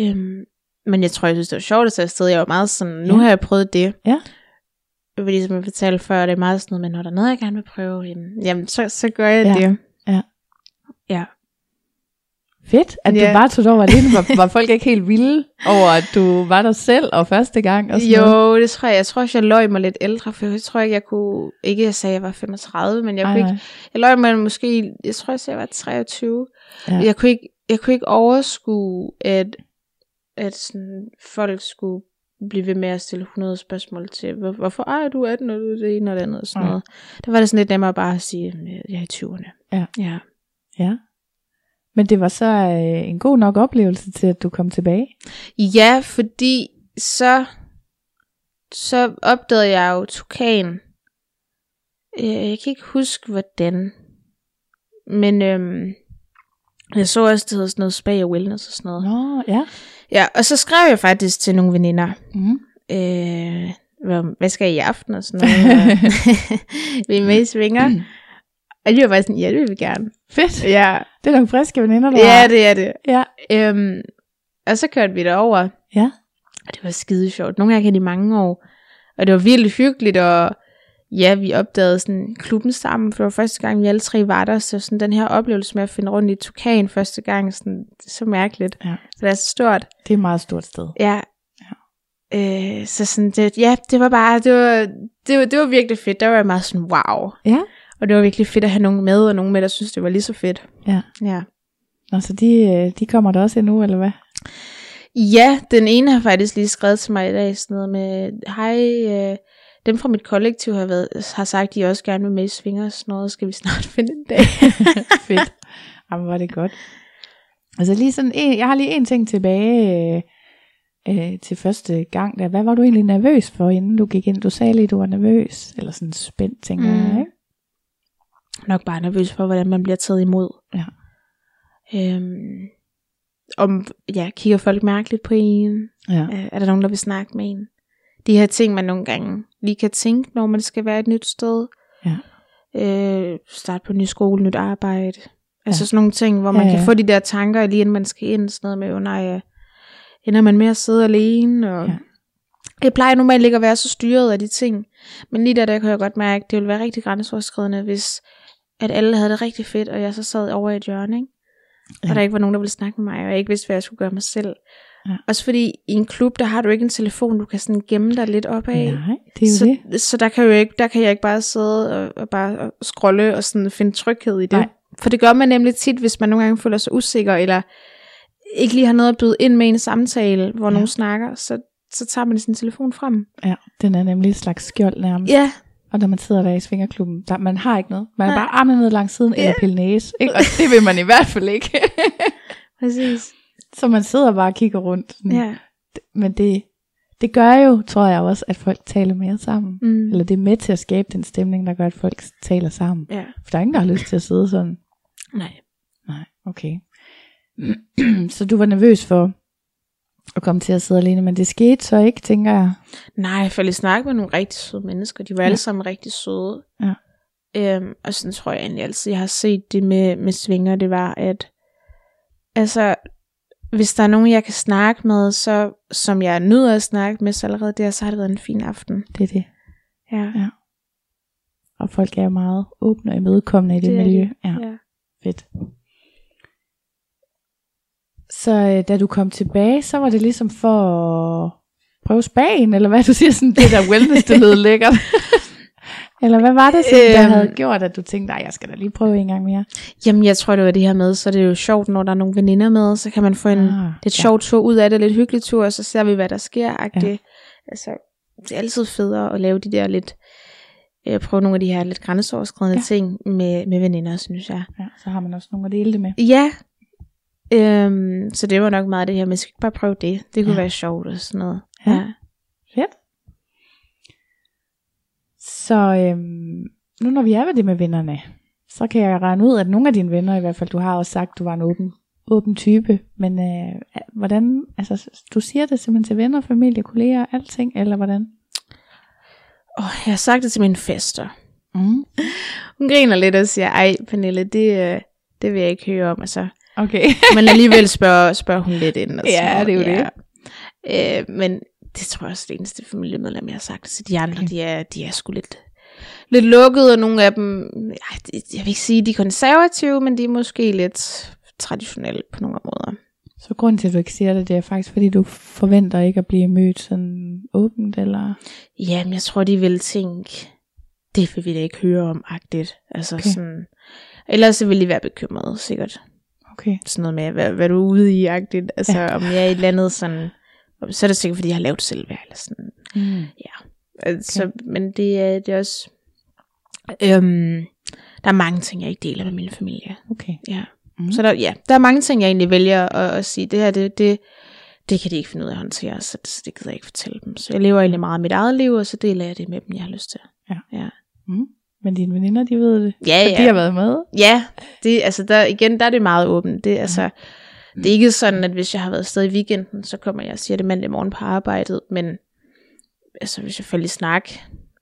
Speaker 2: Øhm, men jeg tror, jeg synes, det var sjovt at tage afsted. Jeg var meget sådan, nu
Speaker 1: Ja.
Speaker 2: har jeg prøvet det.
Speaker 1: Ja.
Speaker 2: Fordi som jeg fortalte før, det er meget sådan noget, men når der er noget, jeg gerne vil prøve, jamen, jamen så, så gør jeg
Speaker 1: Ja.
Speaker 2: det.
Speaker 1: Fedt, at
Speaker 2: Ja.
Speaker 1: du bare tog over alene. Var, var (laughs) folk ikke helt vilde over, at du var der selv og første gang? Og sådan noget?
Speaker 2: Jo, det tror jeg. Jeg tror også, jeg løg mig lidt ældre, for jeg tror ikke, jeg kunne... Ikke, jeg sagde, at jeg var 35, men jeg
Speaker 1: Ej,
Speaker 2: kunne ikke... Jeg løg mig måske... Jeg tror, jeg sagde, at jeg var 23.
Speaker 1: Ja.
Speaker 2: Jeg, kunne ikke, jeg kunne ikke overskue, at, at sådan, folk skulle blive ved med at stille 100 spørgsmål til, hvor, hvorfor er du 18, og du er det ene og det andet og sådan
Speaker 1: Ja.
Speaker 2: noget. Der var det sådan lidt nemmere bare at sige, at jeg er i 20'erne.
Speaker 1: Ja.
Speaker 2: ja.
Speaker 1: Ja. Men det var så øh, en god nok oplevelse til, at du kom tilbage.
Speaker 2: Ja, fordi så, så opdagede jeg jo tukan. Øh, Jeg kan ikke huske, hvordan. Men øhm, jeg så også, det hedder sådan noget spa og wellness og sådan noget.
Speaker 1: Nå, ja.
Speaker 2: Ja, og så skrev jeg faktisk til nogle veninder.
Speaker 1: Mm.
Speaker 2: Øh, hvad, skal I i aften og sådan noget. og (laughs) (laughs) vi er med i svinger. (clears throat) Og de var bare sådan, ja, det vil vi gerne.
Speaker 1: Fedt.
Speaker 2: Ja,
Speaker 1: Det er nogle friske veninder, der
Speaker 2: ja det er det.
Speaker 1: Ja.
Speaker 2: Øhm, og så kørte vi derover.
Speaker 1: Ja.
Speaker 2: Og det var skide sjovt. Nogle gange kendte i mange år. Og det var virkelig hyggeligt, og ja, vi opdagede sådan klubben sammen, for det var første gang, vi alle tre var der, så sådan den her oplevelse med at finde rundt i Tukan første gang, sådan, det er så mærkeligt.
Speaker 1: Ja.
Speaker 2: For det er så stort.
Speaker 1: Det er et meget stort sted.
Speaker 2: Ja. Øh, så sådan, det, ja, det var bare, det var, det var, det var virkelig fedt. Der var jeg meget sådan, wow.
Speaker 1: Ja.
Speaker 2: Og det var virkelig fedt at have nogen med, og nogen med, der synes det var lige så fedt.
Speaker 1: Ja.
Speaker 2: Ja.
Speaker 1: Nå, så de, øh, de kommer der også endnu, eller hvad?
Speaker 2: Ja, den ene har faktisk lige skrevet til mig i dag sådan noget med, hej, øh, dem fra mit kollektiv har, været, har sagt, de også gerne vil med i svinger og sådan noget, skal vi snart (laughs) finde en dag. (laughs)
Speaker 1: Fedt. Jamen, var det godt. Altså lige sådan en, jeg har lige en ting tilbage øh, øh, til første gang. Der. Hvad var du egentlig nervøs for, inden du gik ind? Du sagde lige, du var nervøs, eller sådan spændt, tænker
Speaker 2: Mm.
Speaker 1: jeg, ikke?
Speaker 2: Nok bare nervøs for, hvordan man bliver taget imod.
Speaker 1: Ja.
Speaker 2: Øhm, om, ja, kigger folk mærkeligt på en?
Speaker 1: Ja.
Speaker 2: Øh, er der nogen, der vil snakke med en? De her ting, man nogle gange lige kan tænke, når man skal være et nyt sted.
Speaker 1: Ja.
Speaker 2: Øh, starte på en ny skole, nyt arbejde. Altså
Speaker 1: Ja.
Speaker 2: sådan nogle ting, hvor man
Speaker 1: Ja,
Speaker 2: kan
Speaker 1: ja.
Speaker 2: få de der tanker, lige inden man skal ind. Sådan noget med, oh nej, øh, ender man med at sidde alene? Og
Speaker 1: Ja.
Speaker 2: Jeg plejer normalt ikke at være så styret af de ting. Men lige der, der kunne jeg godt mærke, at det ville være rigtig grænseoverskridende, hvis at alle havde det rigtig fedt, og jeg så sad over i et hjørne, ikke?
Speaker 1: Ja.
Speaker 2: Og der ikke var nogen, der ville snakke med mig, og jeg ikke vidste, hvad jeg skulle gøre mig selv.
Speaker 1: Ja.
Speaker 2: Også fordi i en klub, der har du ikke en telefon, du kan sådan gemme dig lidt op af.
Speaker 1: Nej, det er
Speaker 2: så,
Speaker 1: det.
Speaker 2: så der kan, jo ikke, der kan jeg ikke bare sidde og, og bare scrolle og sådan finde tryghed i det.
Speaker 1: Nej.
Speaker 2: For det gør man nemlig tit, hvis man nogle gange føler sig usikker, eller ikke lige har noget at byde ind med i en samtale, hvor
Speaker 1: ja.
Speaker 2: nogen snakker, så, så tager man sin telefon frem.
Speaker 1: Ja, den er nemlig et slags skjold nærmest.
Speaker 2: Ja,
Speaker 1: Og når man sidder der i svingerklubben, der, man har ikke noget. Man er
Speaker 2: Nej.
Speaker 1: bare armen ned langs siden,
Speaker 2: Ja.
Speaker 1: eller pille næse. Ikke? Og (laughs) det vil man i hvert fald ikke. (laughs)
Speaker 2: præcis.
Speaker 1: så man sidder bare og kigger rundt. Sådan.
Speaker 2: Ja.
Speaker 1: Men det, det gør jo, tror jeg også, at folk taler mere sammen.
Speaker 2: Mm.
Speaker 1: Eller det er med til at skabe den stemning, der gør, at folk taler sammen.
Speaker 2: ja.
Speaker 1: For der er ingen, der har lyst til at sidde sådan.
Speaker 2: Nej.
Speaker 1: Nej, okay. (clears throat) så du var nervøs for at komme til at sidde alene, men det skete så ikke, tænker jeg.
Speaker 2: Nej, jeg faldt i snak med nogle rigtig søde mennesker. De var
Speaker 1: Ja.
Speaker 2: alle sammen rigtig søde.
Speaker 1: Ja.
Speaker 2: Øhm, og sådan tror jeg egentlig altid, jeg har set det med, med svinger, det var, at altså, hvis der er nogen, jeg kan snakke med, så som jeg nyder at snakke med, så allerede der, så har det været en fin aften.
Speaker 1: Det er det.
Speaker 2: Ja,
Speaker 1: Ja. Og folk er jo meget åbne og imødekommende i det,
Speaker 2: Det
Speaker 1: miljø.
Speaker 2: de.
Speaker 1: Ja,
Speaker 2: ja.
Speaker 1: fedt. Så øh, da du kom tilbage, så var det ligesom for at prøve spagen, eller hvad du siger, sådan det der wellness, det lød lækkert. (laughs) eller hvad var det, der
Speaker 2: Øhm.
Speaker 1: havde gjort, at du tænkte, nej, jeg skal da lige prøve en gang mere.
Speaker 2: Jamen, jeg tror, det var det her med, så er det jo sjovt, når der er nogle veninder med, så kan man få en
Speaker 1: Ah,
Speaker 2: lidt
Speaker 1: ja.
Speaker 2: sjov tur ud af det, lidt hyggelig tur, og så ser vi, hvad der sker. Ja. Altså, det er altid federe at lave de der lidt, øh, prøve nogle af de her lidt grænseoverskridende
Speaker 1: ja.
Speaker 2: ting med, med veninder, synes jeg.
Speaker 1: Ja, så har man også nogle at dele det med.
Speaker 2: Ja, øhm, så det var nok meget det her, men skal ikke bare prøve det. Det kunne
Speaker 1: Ja.
Speaker 2: være sjovt og sådan noget.
Speaker 1: Ja.
Speaker 2: Ja.
Speaker 1: Fedt. Så øhm, nu når vi er ved det med vennerne, så kan jeg regne ud, at nogle af dine venner, i hvert fald, du har også sagt, du var en åben, åben type, men øh, hvordan, altså du siger det simpelthen til venner, familie, kolleger, alting, eller hvordan?
Speaker 2: Oh, jeg har sagt det til min fester.
Speaker 1: Mm. (laughs)
Speaker 2: Hun griner lidt og siger, ej Pernille, det, øh, det vil jeg ikke høre om. Altså,
Speaker 1: Okay. (laughs)
Speaker 2: Men alligevel (laughs) spørger, spørger hun lidt ind. Og
Speaker 1: Ja, det er jo
Speaker 2: det. Øh, men det tror jeg også det eneste familiemedlem, jeg har sagt til de andre.
Speaker 1: Okay.
Speaker 2: De, er, de er sgu lidt, lidt lukkede, og nogle af dem, jeg vil ikke sige, de er konservative, men de er måske lidt traditionelle på nogle måder.
Speaker 1: Så grunden til, at du ikke siger det, det er faktisk, fordi du forventer ikke at blive mødt sådan åbent, eller?
Speaker 2: Ja, men jeg tror, de vil tænke, det vil vi da ikke høre om, agtigt. Altså
Speaker 1: okay.
Speaker 2: sådan, ellers så vil de være bekymrede, sikkert.
Speaker 1: Okay.
Speaker 2: sådan noget med, hvad, hvad du er ude i, agtigt. Altså,
Speaker 1: Ja.
Speaker 2: ja. om jeg er et eller andet sådan, så er det sikkert, fordi jeg har lavet selvværd, eller sådan.
Speaker 1: Mm.
Speaker 2: Altså, okay. Men det er, det er også, øhm, der er mange ting, jeg ikke deler med min familie.
Speaker 1: Okay.
Speaker 2: Ja.
Speaker 1: Mm.
Speaker 2: Så der, ja, der er mange ting, jeg egentlig vælger at, at sige, det her, det, det, det kan de ikke finde ud af at håndtere, så det, det gider jeg ikke fortælle dem. Så jeg lever egentlig meget af mit eget liv, og så deler jeg det med dem, jeg har lyst til.
Speaker 1: Mm. Men dine veninder, de ved det.
Speaker 2: Ja,
Speaker 1: Og de har været med.
Speaker 2: Ja, det, altså der, igen, der er det meget åbent. Det, altså, det er ikke sådan, at hvis jeg har været afsted i weekenden, så kommer jeg og siger det mandag morgen på arbejdet, men altså, hvis jeg faldt i snak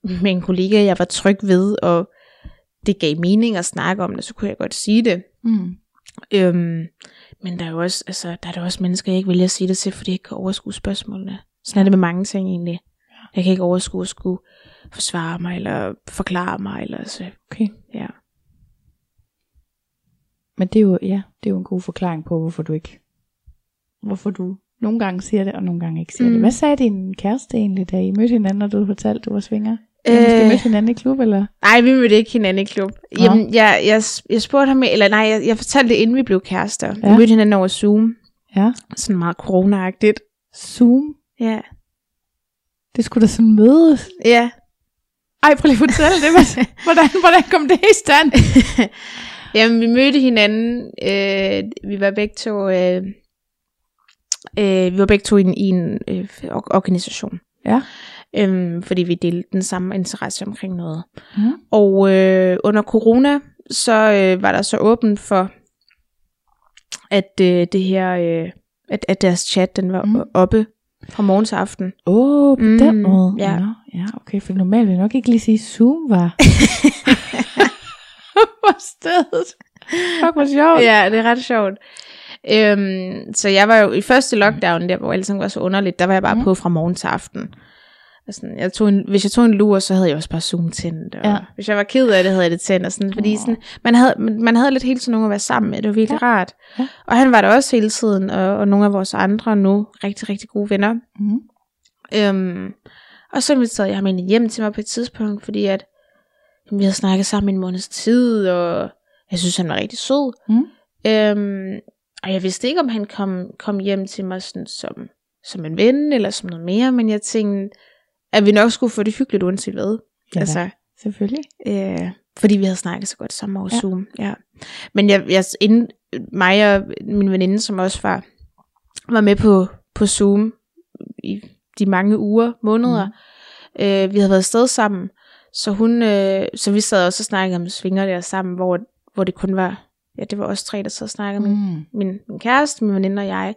Speaker 2: med en kollega, jeg var tryg ved, og det gav mening at snakke om det, så kunne jeg godt sige det.
Speaker 1: Mm.
Speaker 2: Øhm, men der er jo også, altså, der er der også mennesker, jeg ikke vælger at sige det til, fordi jeg ikke kan overskue spørgsmålene. Sådan er det med mange ting egentlig. Jeg kan ikke overskue at skulle forsvare mig, eller forklare mig, eller så,
Speaker 1: Okay.
Speaker 2: ja.
Speaker 1: Men det er jo, ja, det er jo en god forklaring på, hvorfor du ikke, hvorfor du nogle gange siger det, og nogle gange ikke siger mm. det. Hvad sagde din kæreste egentlig, da I mødte hinanden, og du fortalte, du var svinger? Øh... Måske mødte hinanden i klub, eller?
Speaker 2: Nej, vi mødte ikke hinanden i klub.
Speaker 1: Nå.
Speaker 2: Jamen, jeg, jeg, jeg spurgte ham, eller nej, jeg, jeg fortalte det, inden vi blev kærester. Ja. Vi mødte hinanden over Zoom.
Speaker 1: Ja.
Speaker 2: Sådan meget corona-agtigt.
Speaker 1: Zoom?
Speaker 2: Ja.
Speaker 1: Det skulle da sådan mødes.
Speaker 2: Ja.
Speaker 1: Ej, prøv lige at fortælle det. (laughs) Hvordan, hvordan kom det i stand? (laughs)
Speaker 2: Jamen, vi mødte hinanden. Øh, vi var begge to... Øh, øh, vi var begge to i en, i en øh, or- organisation.
Speaker 1: Ja.
Speaker 2: Øhm, fordi vi delte den samme interesse omkring noget.
Speaker 1: Mm.
Speaker 2: Og øh, under corona, så øh, var der så åbent for, at øh, det her, øh, at, at deres chat, den var
Speaker 1: mm.
Speaker 2: oppe fra morgen til aften.
Speaker 1: Åh, oh, på mm, den måde.
Speaker 2: ja.
Speaker 1: Nå, ja, okay, for normalt vil jeg nok ikke lige sige, Zoom var. (laughs) (laughs) På stedet. Fuck, hvor sjovt.
Speaker 2: Ja, det er ret sjovt. Øhm, så jeg var jo i første lockdown, der hvor alting var så underligt, der var jeg bare
Speaker 1: mm.
Speaker 2: på fra morgen til aften. Og sådan, jeg tog en, hvis jeg tog en lur, så havde jeg også bare Zoom tændt. Og
Speaker 1: Ja.
Speaker 2: Hvis jeg var ked af det, havde jeg det tændt. Og sådan, fordi
Speaker 1: Åh.
Speaker 2: sådan, man, havde, man man havde lidt hele tiden nogen at være sammen med. Det var virkelig ja. rart.
Speaker 1: Ja.
Speaker 2: Og han var der også hele tiden, og, og nogle af vores andre nu rigtig, rigtig gode venner.
Speaker 1: Mm.
Speaker 2: Øhm, og så inviterede jeg ham egentlig hjem til mig på et tidspunkt, fordi at jamen, vi havde snakket sammen i en måneds tid, og jeg synes, han var rigtig sød.
Speaker 1: Mm.
Speaker 2: Øhm, og jeg vidste ikke, om han kom, kom hjem til mig sådan, som, som en ven, eller som noget mere, men jeg tænkte, at vi nok skulle få det hyggeligt uanset hvad.
Speaker 1: Ja,
Speaker 2: altså,
Speaker 1: selvfølgelig.
Speaker 2: øh, fordi vi havde snakket så godt sammen over
Speaker 1: Ja.
Speaker 2: Zoom. Ja. Men jeg, jeg, inden, mig og min veninde, som også var, var med på, på Zoom i de mange uger, måneder, mm. øh, vi havde været afsted sammen, så hun, øh, så vi sad også og snakkede om svinger der sammen, hvor, hvor det kun var, ja, det var os tre, der sad og snakkede mm. min, min, min kæreste, min veninde og jeg,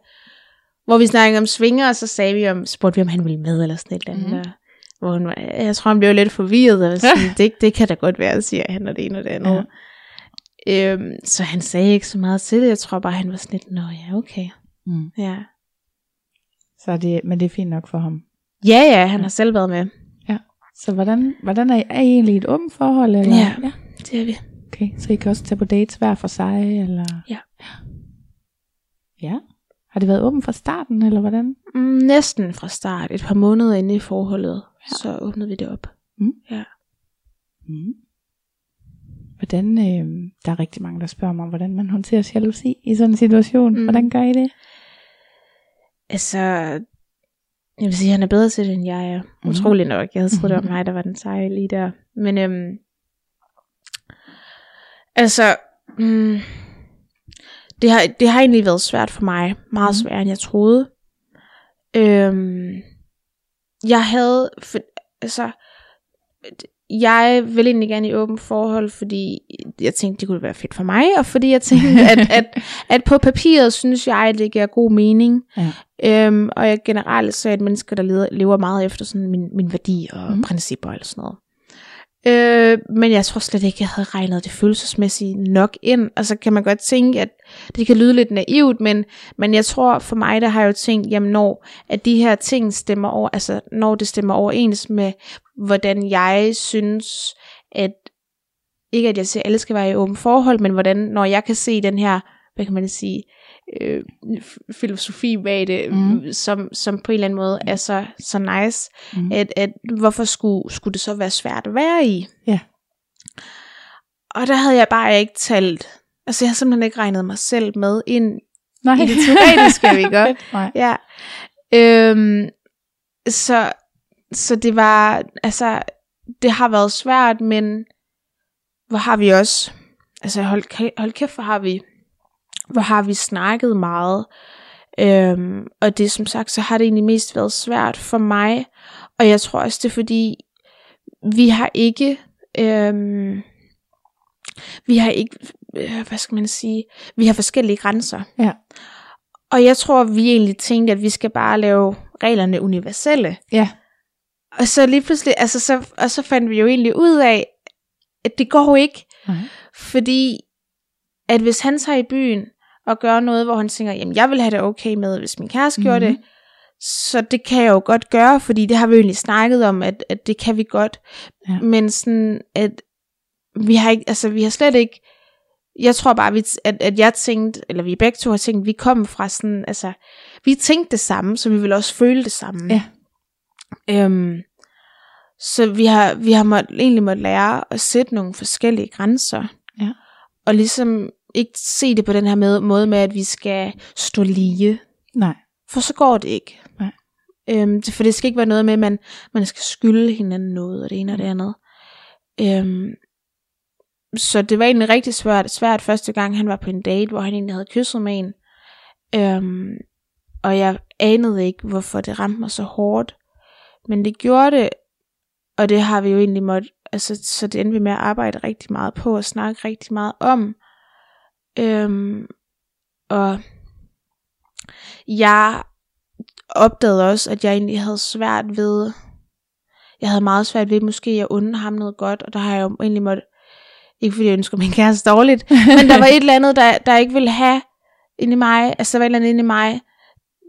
Speaker 2: hvor vi snakkede om svinger, og så sagde vi om, spurgte vi, om han ville med, eller sådan et eller andet, mm. Hvor hun, var- jeg tror, han blev lidt forvirret, og (laughs) sådan, det, det kan da godt være, siger han, og det ene og det andet. Ja. Øhm, så han sagde ikke så meget til det, jeg tror bare, han var sådan lidt, nå ja, okay.
Speaker 1: Mm.
Speaker 2: Ja,
Speaker 1: Så det, men det er fint nok for ham.
Speaker 2: ja, ja han har selv været med.
Speaker 1: Så hvordan, hvordan er, I, er I egentlig et åbent forhold? Eller?
Speaker 2: Ja.
Speaker 1: ja.
Speaker 2: Det er vi.
Speaker 1: Okay, så I kan også tage på dates hver for sig? Eller?
Speaker 2: Ja.
Speaker 1: Ja. Har det været åbent fra starten, eller hvordan?
Speaker 2: Mm, næsten fra start, et par måneder inde i forholdet, ja. så åbnede vi det op.
Speaker 1: Mm.
Speaker 2: Ja.
Speaker 1: Mm. Hvordan, øh, der er rigtig mange, der spørger mig, hvordan man håndterer jalousi i sådan en situation.
Speaker 2: Mm.
Speaker 1: Mm. Hvordan gør I det?
Speaker 2: Altså, jeg vil sige, at han er bedre til det, end jeg er.
Speaker 1: Mhm.
Speaker 2: Utrolig nok. Jeg havde troet, det var
Speaker 1: Mhm.
Speaker 2: mig, der var den seje lige der. Men øhm, altså, mm, det, har, det har egentlig været svært for mig. Meget
Speaker 1: Mhm.
Speaker 2: sværere, end jeg troede. Øhm, jeg havde, for, altså, jeg vil egentlig gerne i åbent forhold, fordi jeg tænkte, det kunne være fedt for mig, og fordi jeg tænkte, (laughs) at, at, at på papiret synes jeg, at det giver god mening.
Speaker 1: Ja.
Speaker 2: Øhm, og jeg generelt så er et menneske, der lever meget efter sådan min, min værdi og mm. principper og sådan noget. Øh, men jeg tror slet ikke, jeg havde regnet det følelsesmæssigt nok ind. Og så kan man godt tænke, at det kan lyde lidt naivt, men, men jeg tror for mig, der har jeg jo tænkt, jamen når at de her ting stemmer over, altså når det stemmer overens med, hvordan jeg synes, at ikke at jeg siger, at alle skal være i åbent forhold, men hvordan, når jeg kan se den her, hvad kan man sige, øh, filosofi bag det, mm. som, som på en eller anden måde er så, så nice,
Speaker 1: Mm.
Speaker 2: at, at hvorfor skulle, skulle det så være svært at være i?
Speaker 1: Ja.
Speaker 2: Og der havde jeg bare ikke talt, altså jeg havde simpelthen ikke regnet mig selv med ind
Speaker 1: Nej.
Speaker 2: i det teoretiske, (laughs) vi gør.
Speaker 1: Nej.
Speaker 2: Ja. Øhm, så, så det var, altså, det har været svært, men hvor har vi også, altså hold, hold kæft, hvor har vi, hvor har vi snakket meget. Øhm, og det som sagt, så har det egentlig mest været svært for mig, og jeg tror også, det er fordi, vi har ikke, øhm, vi har ikke, øh, hvad skal man sige, vi har forskellige grænser.
Speaker 1: Ja.
Speaker 2: Og jeg tror, vi egentlig tænkte, at vi skal bare lave reglerne universelle.
Speaker 1: Ja.
Speaker 2: Og så lige pludselig, altså så, og så fandt vi jo egentlig ud af, at det går jo ikke.
Speaker 1: Nej.
Speaker 2: Fordi, at hvis han tager i byen og gør noget, hvor han tænker, jamen jeg vil have det okay med, hvis min kæreste mm-hmm. gjorde det, så det kan jeg jo godt gøre, fordi det har vi jo egentlig snakket om, at, at det kan vi godt.
Speaker 1: Ja.
Speaker 2: Men sådan, at vi har ikke, altså vi har slet ikke, jeg tror bare, vi, at, at jeg tænkte, eller vi begge to har tænkt, vi kom fra sådan, altså, vi tænkte det samme, så vi vil også føle det samme.
Speaker 1: Ja.
Speaker 2: Øhm, så vi har, vi har måtte, egentlig måtte lære at sætte nogle forskellige grænser.
Speaker 1: Ja.
Speaker 2: Og ligesom ikke se det på den her med, måde med, at vi skal stå lige.
Speaker 1: Nej.
Speaker 2: For så går det ikke.
Speaker 1: Nej.
Speaker 2: Øhm, for det skal ikke være noget med, at man, man skal skylde hinanden noget, og det ene og det andet. Øhm, så det var egentlig rigtig svært, svært første gang, han var på en date, hvor han egentlig havde kysset med en. Øhm, og jeg anede ikke, hvorfor det ramte mig så hårdt. Men det gjorde det, og det har vi jo egentlig måtte, altså, så det endte vi med at arbejde rigtig meget på, og snakke rigtig meget om. Øhm, og jeg opdagede også, at jeg egentlig havde svært ved, jeg havde meget svært ved måske at unde ham noget godt, og der har jeg jo egentlig måtte, ikke fordi jeg ønsker min kæreste dårligt, (laughs) men der var et eller andet, der, der ikke ville have inde i mig, altså der var et eller andet inde i mig,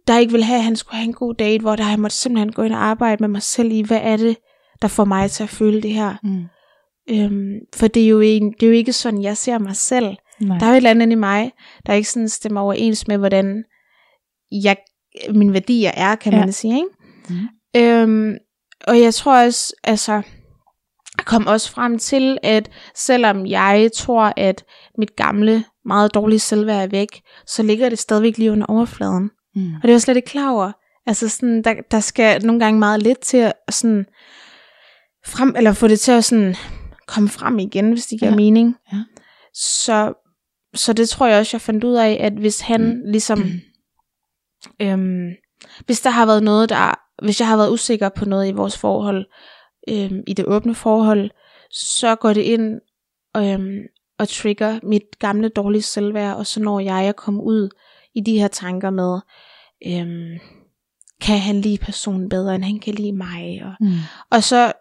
Speaker 2: der ikke ville have, at han skulle have en god date, hvor der jeg måtte simpelthen gå ind og arbejde med mig selv i, hvad er det, der får mig til at føle det her.
Speaker 1: Mm.
Speaker 2: Øhm, for det er, jo en, det er jo ikke sådan, jeg ser mig selv.
Speaker 1: Nej.
Speaker 2: Der er jo et eller andet i mig, der ikke sådan stemmer overens med, hvordan jeg, mine værdier er, kan
Speaker 1: Ja.
Speaker 2: man sige. Ikke?
Speaker 1: Mm.
Speaker 2: Øhm, og jeg tror også, altså, jeg kom også frem til, at selvom jeg tror, at mit gamle, meget dårlige selvværd er væk, så ligger det stadigvæk lige under overfladen.
Speaker 1: Mm.
Speaker 2: Og det var slet ikke klar over. Altså sådan, der, der skal nogle gange meget lidt til at sådan frem, eller få det til at sådan komme frem igen, hvis det giver
Speaker 1: Ja.
Speaker 2: mening.
Speaker 1: Ja.
Speaker 2: Så, så det tror jeg også, jeg fandt ud af, at hvis han
Speaker 1: Mm.
Speaker 2: ligesom, øhm, hvis der har været noget, der, hvis jeg har været usikker på noget i vores forhold, øhm, i det åbne forhold, så går det ind øhm, og trigger mit gamle dårlige selvværd, og så når jeg at komme ud i de her tanker med, øhm, kan han lide personen bedre, end han kan lide mig, og
Speaker 1: Mm.
Speaker 2: og så,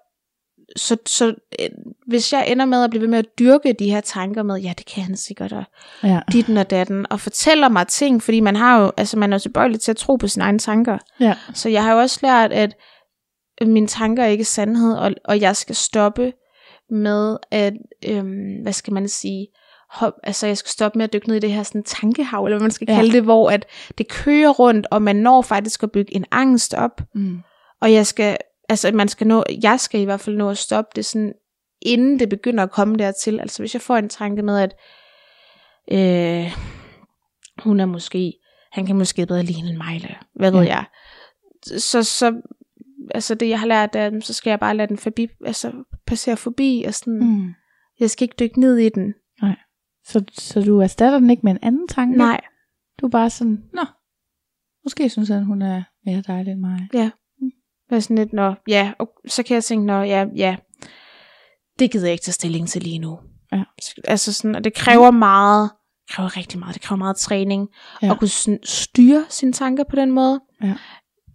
Speaker 2: så, så øh, hvis jeg ender med at blive ved med at dyrke de her tanker med, ja, det kan han sikkert, og
Speaker 1: Ja.
Speaker 2: ditten og datten, og fortæller mig ting, fordi man har jo, altså man er jo tilbøjelig til at tro på sine egne tanker.
Speaker 1: Ja.
Speaker 2: Så jeg har jo også lært, at mine tanker er ikke sandhed, og, og jeg skal stoppe med at, øhm, hvad skal man sige, hop, altså jeg skal stoppe med at dykke ned i det her sådan tankehav, eller hvad man skal
Speaker 1: Ja.
Speaker 2: kalde det, hvor at det kører rundt, og man når faktisk at bygge en angst op,
Speaker 1: Mm.
Speaker 2: og jeg skal, altså man skal nå, jeg skal i hvert fald nå at stoppe det sådan, inden det begynder at komme dertil. Altså hvis jeg får en tanke med, at øh, hun er måske, han kan måske bedre ligne mig, eller hvad ved
Speaker 1: Ja.
Speaker 2: jeg. Så, så, altså det jeg har lært af dem, så skal jeg bare lade den forbi, altså passere forbi, og sådan, mm. Jeg skal ikke dykke ned i den.
Speaker 1: Så, så du erstatter den ikke med en anden tanke?
Speaker 2: Nej,
Speaker 1: Du er bare sådan, nå, måske synes han, hun er mere dejlig end mig.
Speaker 2: Være sådan lidt, nå, ja, og så kan jeg tænke, nå, ja, ja, det gider jeg ikke tage stilling til lige nu.
Speaker 1: Ja.
Speaker 2: Altså sådan, og det kræver meget, kræver rigtig meget, det kræver meget træning,
Speaker 1: Ja.
Speaker 2: ja. at kunne sådan styre sine tanker på den måde.
Speaker 1: Ja.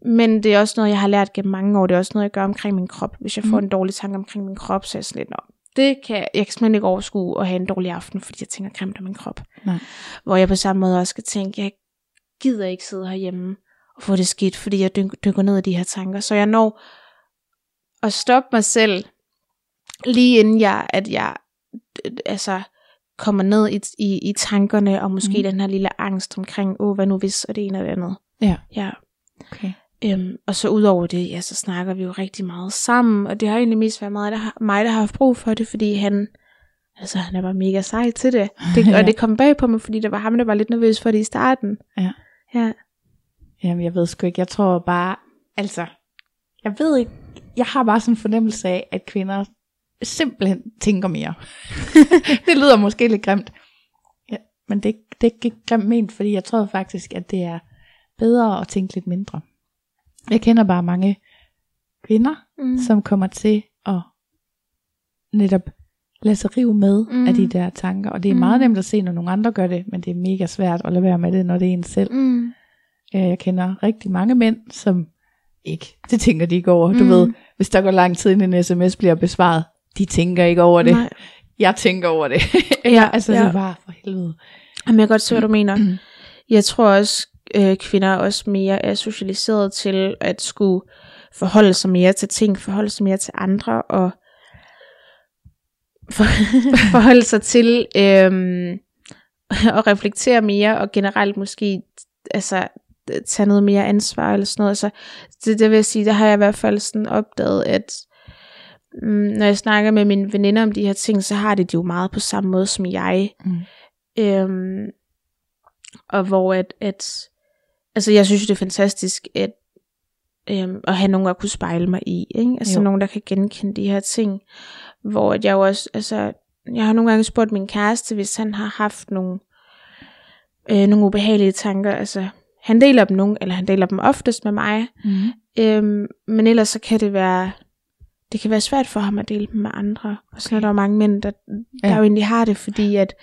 Speaker 2: Men det er også noget, jeg har lært gennem mange år, det er også noget, jeg gør omkring min krop. Hvis jeg får
Speaker 1: Mm.
Speaker 2: en dårlig tanke omkring min krop, så er jeg sådan lidt, nå, det kan jeg, jeg kan simpelthen ikke overskue at have en dårlig aften, fordi jeg tænker grimt om min krop.
Speaker 1: Nej.
Speaker 2: Hvor jeg på samme måde også skal tænke, jeg gider ikke sidde herhjemme og få det skidt, fordi jeg dyk- dykker ned i de her tanker. Så jeg når at stoppe mig selv, lige inden jeg, at jeg øh, altså, kommer ned i, i, i tankerne, og måske mm. den her lille angst omkring, åh, hvad nu hvis, og det ene og det andet.
Speaker 1: Ja.
Speaker 2: Ja.
Speaker 1: Okay.
Speaker 2: Øhm, og så udover det, ja, så snakker vi jo rigtig meget sammen, og det har egentlig mest været meget, der har, mig, der har haft brug for det, fordi han, altså han er bare mega sej til det. det (laughs)
Speaker 1: Ja.
Speaker 2: Og det kom bag på mig, fordi det var ham, der var lidt nervøs for det i starten.
Speaker 1: Ja.
Speaker 2: Ja.
Speaker 1: Jamen, jeg ved sgu ikke. Jeg tror bare, altså, jeg ved ikke. Jeg har bare sådan en fornemmelse af, at kvinder simpelthen tænker mere. (laughs) det lyder måske lidt grimt. Ja, men det, det er ikke grimt ment, fordi jeg tror faktisk, at det er bedre at tænke lidt mindre. Jeg kender bare mange kvinder,
Speaker 2: Mm.
Speaker 1: som kommer til at netop lade sig rive med mm.
Speaker 2: Mm.
Speaker 1: af de der tanker. Og det er
Speaker 2: Mm.
Speaker 1: meget nemt at se, når nogle andre gør det, men det er mega svært at lade være med det, når det er en selv.
Speaker 2: Mm.
Speaker 1: Øh, Jeg kender rigtig mange mænd, som ikke, det tænker de ikke over. Du
Speaker 2: Mm.
Speaker 1: ved, hvis der går lang tid, inden en sms bliver besvaret, de tænker ikke over det.
Speaker 2: Nej.
Speaker 1: Jeg tænker over det. (laughs)
Speaker 2: Ja,
Speaker 1: altså,
Speaker 2: ja.
Speaker 1: det er bare for helvede.
Speaker 2: Jamen, jeg kan godt se, hvad du mener. (clears throat) Jeg tror også, øh, kvinder også mere er socialiseret til at skulle forholde sig mere til ting, forholde sig mere til andre, og for, (laughs) forholde sig til øhm, (laughs) at reflektere mere, og generelt måske altså, tage noget mere ansvar eller sådan noget. Altså, det, det vil jeg sige, der har jeg i hvert fald sådan opdaget, at mm, når jeg snakker med mine veninder om de her ting, så har de det jo meget på samme måde som jeg.
Speaker 1: Mm.
Speaker 2: Øhm, og hvor at, at, altså jeg synes det er fantastisk, at, øhm, at have nogen at kunne spejle mig i, ikke? Altså
Speaker 1: Jo.
Speaker 2: nogen, der kan genkende de her ting, hvor at jeg jo også, altså, jeg har nogle gange spurgt min kæreste, hvis han har haft nogle, øh, nogle ubehagelige tanker, altså, han deler dem nogle, eller han deler dem oftest med mig,
Speaker 1: Mm.
Speaker 2: Øhm, men ellers så kan det være, det kan være svært for ham at dele dem med andre. Og så er der jo mange mænd, der, der
Speaker 1: Ja.
Speaker 2: jo egentlig har det, fordi at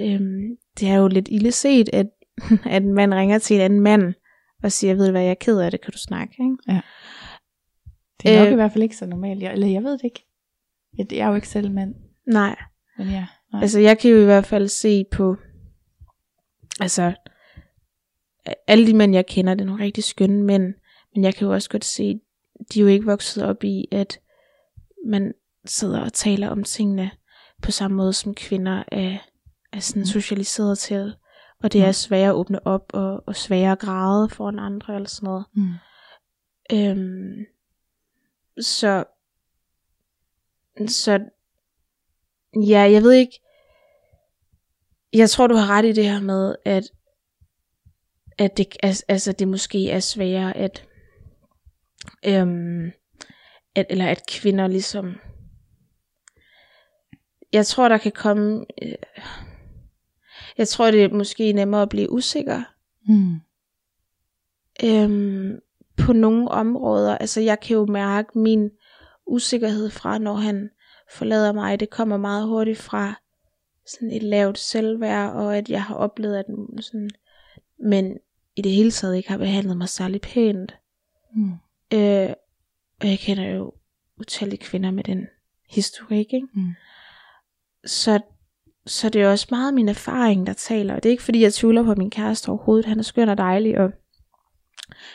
Speaker 2: øhm, det er jo lidt ille set, at, (laughs) at en mand ringer til en anden mand og siger, ved du hvad, jeg er ked af det, kan du snakke? Ikke?
Speaker 1: Det er nok
Speaker 2: Øh.
Speaker 1: i hvert fald ikke så normalt. Jeg, eller jeg ved det ikke. Jeg, jeg er jo ikke selv mand.
Speaker 2: Nej,
Speaker 1: Men ja, nej.
Speaker 2: altså jeg kan jo i hvert fald se på, altså alle de mænd, jeg kender, det er nogle rigtig skønne mænd, men jeg kan jo også godt se, de er jo ikke vokset op i, at man sidder og taler om tingene på samme måde, som kvinder er, er sådan
Speaker 1: Mm.
Speaker 2: socialiseret til. Og det er sværere at åbne op, og, og sværere at græde foran andre, eller sådan noget.
Speaker 1: Mm.
Speaker 2: Øhm, så, så, ja, jeg ved ikke, jeg tror, du har ret i det her med, at, at det, al- altså, det måske er sværere, at, øhm, at, eller at kvinder ligesom, jeg tror, der kan komme, øh, jeg tror, det er måske nemmere at blive usikker,
Speaker 1: Mm.
Speaker 2: øhm, på nogle områder. Altså jeg kan jo mærke min usikkerhed fra, når han forlader mig. Det kommer meget hurtigt fra sådan et lavt selvværd, og at jeg har oplevet, at sådan, men i det hele taget ikke har behandlet mig særlig pænt.
Speaker 1: Mm.
Speaker 2: Øh, og jeg kender jo utallige kvinder med den historik, ikke?
Speaker 1: Mm.
Speaker 2: Så, så det er også meget min erfaring, der taler. Og det er ikke fordi, jeg tvivler på min kæreste overhovedet. Han er skøn og dejlig, og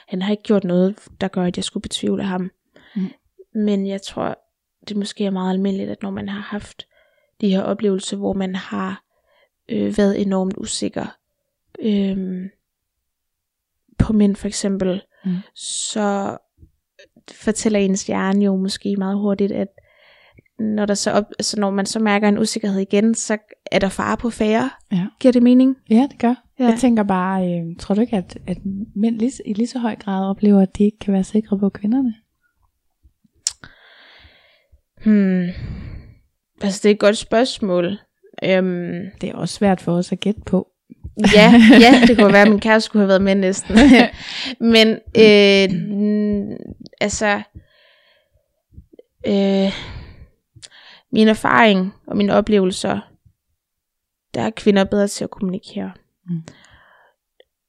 Speaker 2: han har ikke gjort noget, der gør, at jeg skulle betvivle ham.
Speaker 1: Mm.
Speaker 2: Men jeg tror, det måske er meget almindeligt, at når man har haft de her oplevelser, hvor man har øh, været enormt usikker øh, på mænd for eksempel,
Speaker 1: Mm.
Speaker 2: så fortæller ens hjerne jo måske meget hurtigt, at når, der så op, altså når man så mærker en usikkerhed igen, så er der fare på færre.
Speaker 1: Ja.
Speaker 2: Giver det mening?
Speaker 1: Ja, det gør.
Speaker 2: Ja.
Speaker 1: Jeg tænker bare, øh, tror du ikke, at, at mænd lige, i lige så høj grad oplever, at de ikke kan være sikre på kvinderne?
Speaker 2: Hmm. Altså, det er et godt spørgsmål. Øhm,
Speaker 1: Det er også svært for os at gætte på.
Speaker 2: Ja, ja, (laughs) det kunne være, at min kæreste skulle have været med næsten. (laughs) Men, øh, mm, altså, øh, min erfaring og mine oplevelser, der er kvinder bedre til at kommunikere.
Speaker 1: Mm.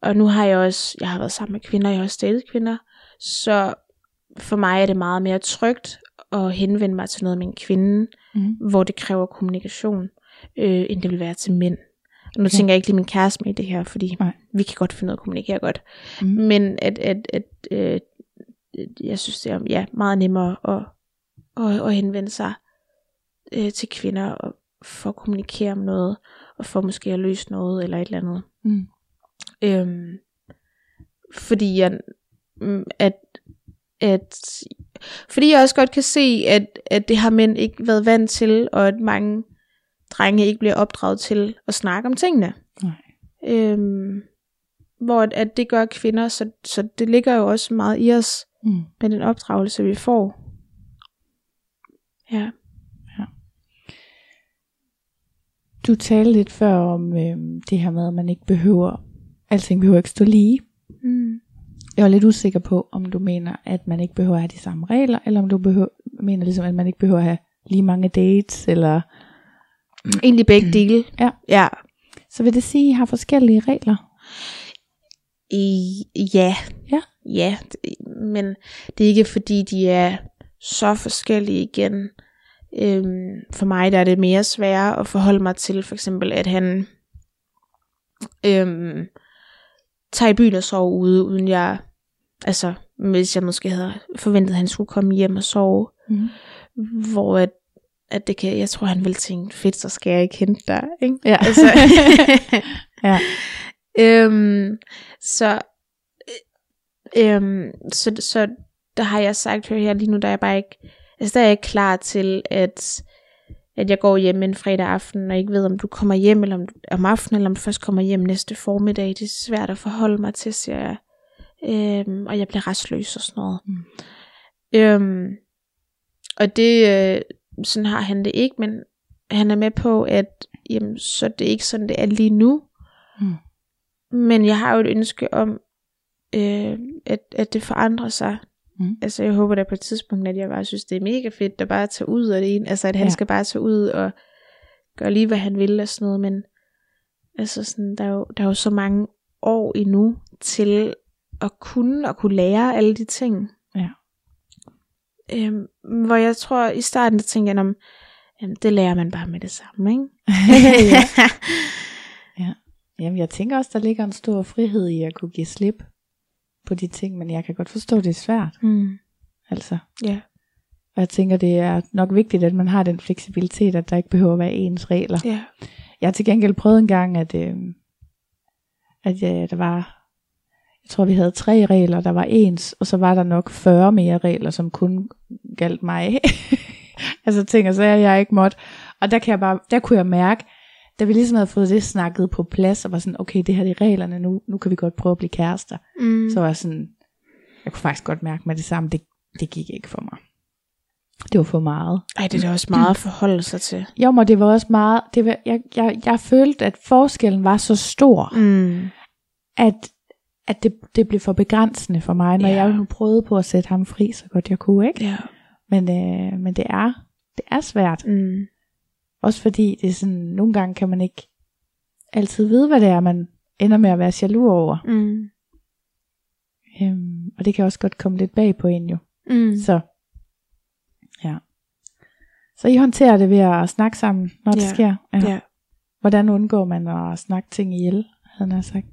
Speaker 2: Og nu har jeg også, jeg har været sammen med kvinder, jeg har også datet kvinder, så for mig er det meget mere trygt at henvende mig til noget med en kvinde,
Speaker 1: Mm.
Speaker 2: hvor det kræver kommunikation, øh, end det vil være til mænd. Og nu
Speaker 1: Okay.
Speaker 2: tænker jeg ikke lige min kæreste med i det her, fordi
Speaker 1: Nej.
Speaker 2: vi kan godt finde ud af at kommunikere godt.
Speaker 1: Mm.
Speaker 2: Men at, at, at øh, jeg synes, det er ja, meget nemmere at, at, at henvende sig øh, til kvinder og for at kommunikere om noget, og for måske at løse noget eller et eller andet.
Speaker 1: Mm.
Speaker 2: Øhm, fordi jeg, mm, at, at, fordi jeg også godt kan se, at, at det har mænd ikke været vant til, og at mange drenge ikke bliver opdraget til at snakke om tingene.
Speaker 1: Nej.
Speaker 2: Øhm, hvor at, at det gør kvinder, så, så det ligger jo også meget i os
Speaker 1: Mm.
Speaker 2: med den opdragelse, vi får. Ja.
Speaker 1: Du talte lidt før om øh, det her med, at man ikke behøver, alting behøver ikke stå lige.
Speaker 2: Mm.
Speaker 1: Jeg var lidt usikker på, om du mener, at man ikke behøver at have de samme regler, eller om du behøver, mener ligesom, at man ikke behøver at have lige mange dates, eller...
Speaker 2: Egentlig begge dele.
Speaker 1: Ja.
Speaker 2: Ja.
Speaker 1: Så vil det sige, at I har forskellige regler?
Speaker 2: I, ja.
Speaker 1: Ja.
Speaker 2: Ja, det- men det er ikke fordi, de er så forskellige igen. Øhm, for mig der er det mere sværere at forholde mig til, for eksempel, at han øhm, tager i byen og sover ude, uden jeg, altså, hvis jeg måske havde forventet, at han skulle komme hjem og sove,
Speaker 1: Mm.
Speaker 2: hvor at, at det kan, jeg tror, han ville tænke, fedt, så skal jeg ikke hente dig, ikke?
Speaker 1: Ja.
Speaker 2: Altså, (laughs)
Speaker 1: Ja.
Speaker 2: øhm, så, øh, øhm, så, så der har jeg sagt, hør her lige nu, der er jeg bare ikke, altså der er jeg ikke klar til, at, at jeg går hjem en fredag aften, og ikke ved, om du kommer hjem eller om, om aftenen, eller om du først kommer hjem næste formiddag. Det er svært at forholde mig til, siger jeg. Øhm, og jeg bliver restløs og sådan noget.
Speaker 1: Mm.
Speaker 2: Øhm, og det, øh, sådan har han det ikke, men han er med på, at jamen, så det er ikke sådan, det er lige nu.
Speaker 1: Mm.
Speaker 2: Men jeg har jo et ønske om, øh, at, at det forandrer sig.
Speaker 1: Mm.
Speaker 2: Altså jeg håber da på et tidspunkt, at jeg bare synes, det er mega fedt, at bare tage ud af det ene. Altså at han
Speaker 1: Ja.
Speaker 2: skal bare tage ud og gøre lige, hvad han vil og sådan noget. Men altså sådan, der, er jo, der er jo så mange år endnu til at kunne og kunne lære alle de ting.
Speaker 1: Ja.
Speaker 2: Øhm, hvor jeg tror, i starten, der tænkte jeg, om, jamen, det lærer man bare med det samme, ikke? (laughs)
Speaker 1: ja. Jamen, jeg tænker også, der ligger en stor frihed i at kunne give slip på de ting, men jeg kan godt forstå, det er svært.
Speaker 2: mm.
Speaker 1: Altså.
Speaker 2: Ja.
Speaker 1: Og jeg tænker, det er nok vigtigt, at man har den fleksibilitet, at der ikke behøver at være ens regler.
Speaker 2: Ja.
Speaker 1: Jeg har til gengæld prøvet en gang, at, øh, at ja, der var, jeg tror vi havde tre regler, der var ens, og så var der nok 40 mere regler, som kun galt mig. (laughs) altså ting og sager, jeg ikke måtte. Og der, kan jeg bare, der kunne jeg mærke, da vi ligesom havde fået det snakket på plads, og var sådan, okay, det her det er reglerne, nu, nu kan vi godt prøve at blive kærester.
Speaker 2: Mm.
Speaker 1: Så var jeg sådan, jeg kunne faktisk godt mærke med det samme, det, det gik ikke for mig. Det var for meget.
Speaker 2: Ej, det er da også meget at forholde sig til.
Speaker 1: Jo, men det var også meget, det var, jeg, jeg, jeg følte, at forskellen var så stor,
Speaker 2: Mm.
Speaker 1: at, at det, det blev for begrænsende for mig, når
Speaker 2: Ja.
Speaker 1: jeg nu prøvede på at sætte ham fri, så godt jeg kunne, ikke?
Speaker 2: Ja.
Speaker 1: Men, øh, men det er, det er svært.
Speaker 2: Mm.
Speaker 1: Også fordi det er sådan, nogle gange kan man ikke altid vide, hvad det er, man ender med at være jaloux over.
Speaker 2: Mm.
Speaker 1: Øhm, og det kan også godt komme lidt bag på en jo.
Speaker 2: Mm.
Speaker 1: Så, ja. Så I håndterer det ved at snakke sammen, når det
Speaker 2: Ja.
Speaker 1: sker?
Speaker 2: Ja.
Speaker 1: Hvordan undgår man at snakke ting ihjel, havde han sagt.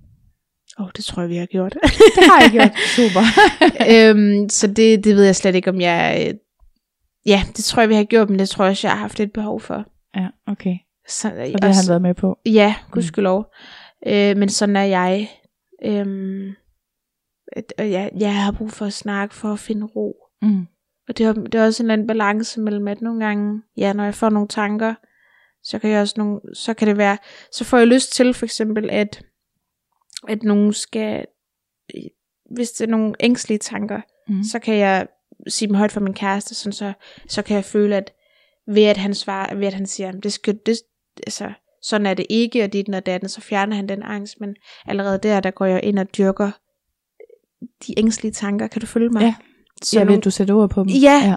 Speaker 2: Åh, oh, det tror jeg, vi har gjort. (laughs)
Speaker 1: Det har jeg gjort. (laughs) Super. (laughs)
Speaker 2: øhm, så det, det ved jeg slet ikke, om jeg... øh, Ja, det tror jeg, vi har gjort, men det tror jeg også, jeg har haft et behov for.
Speaker 1: ja, okay.
Speaker 2: Så,
Speaker 1: Og det har han været med på.
Speaker 2: Ja, gudskelov. Mm. Øh, men sådan er jeg. Øhm, jeg, jeg har brug for at snakke, for at finde ro.
Speaker 1: Mm.
Speaker 2: Og det er, det er også en eller anden balance mellem, at nogle gange, ja, når jeg får nogle tanker, så kan jeg også nogle, så kan det være, så får jeg lyst til for eksempel, at, at nogen skal, hvis det er nogle ængstlige tanker,
Speaker 1: Mm.
Speaker 2: så kan jeg sige dem højt for min kæreste, sådan så, så kan jeg føle, at ved at han svarer, ved at han siger, det skal, det, altså, sådan er det ikke, og dit og datten, så fjerner han den angst, men allerede der, der går jeg ind og dyrker de ængstlige tanker, kan du følge mig?
Speaker 1: Ja.
Speaker 2: Så
Speaker 1: jeg
Speaker 2: nogle-
Speaker 1: ved, du sætter ord på dem.
Speaker 2: Ja.
Speaker 1: ja.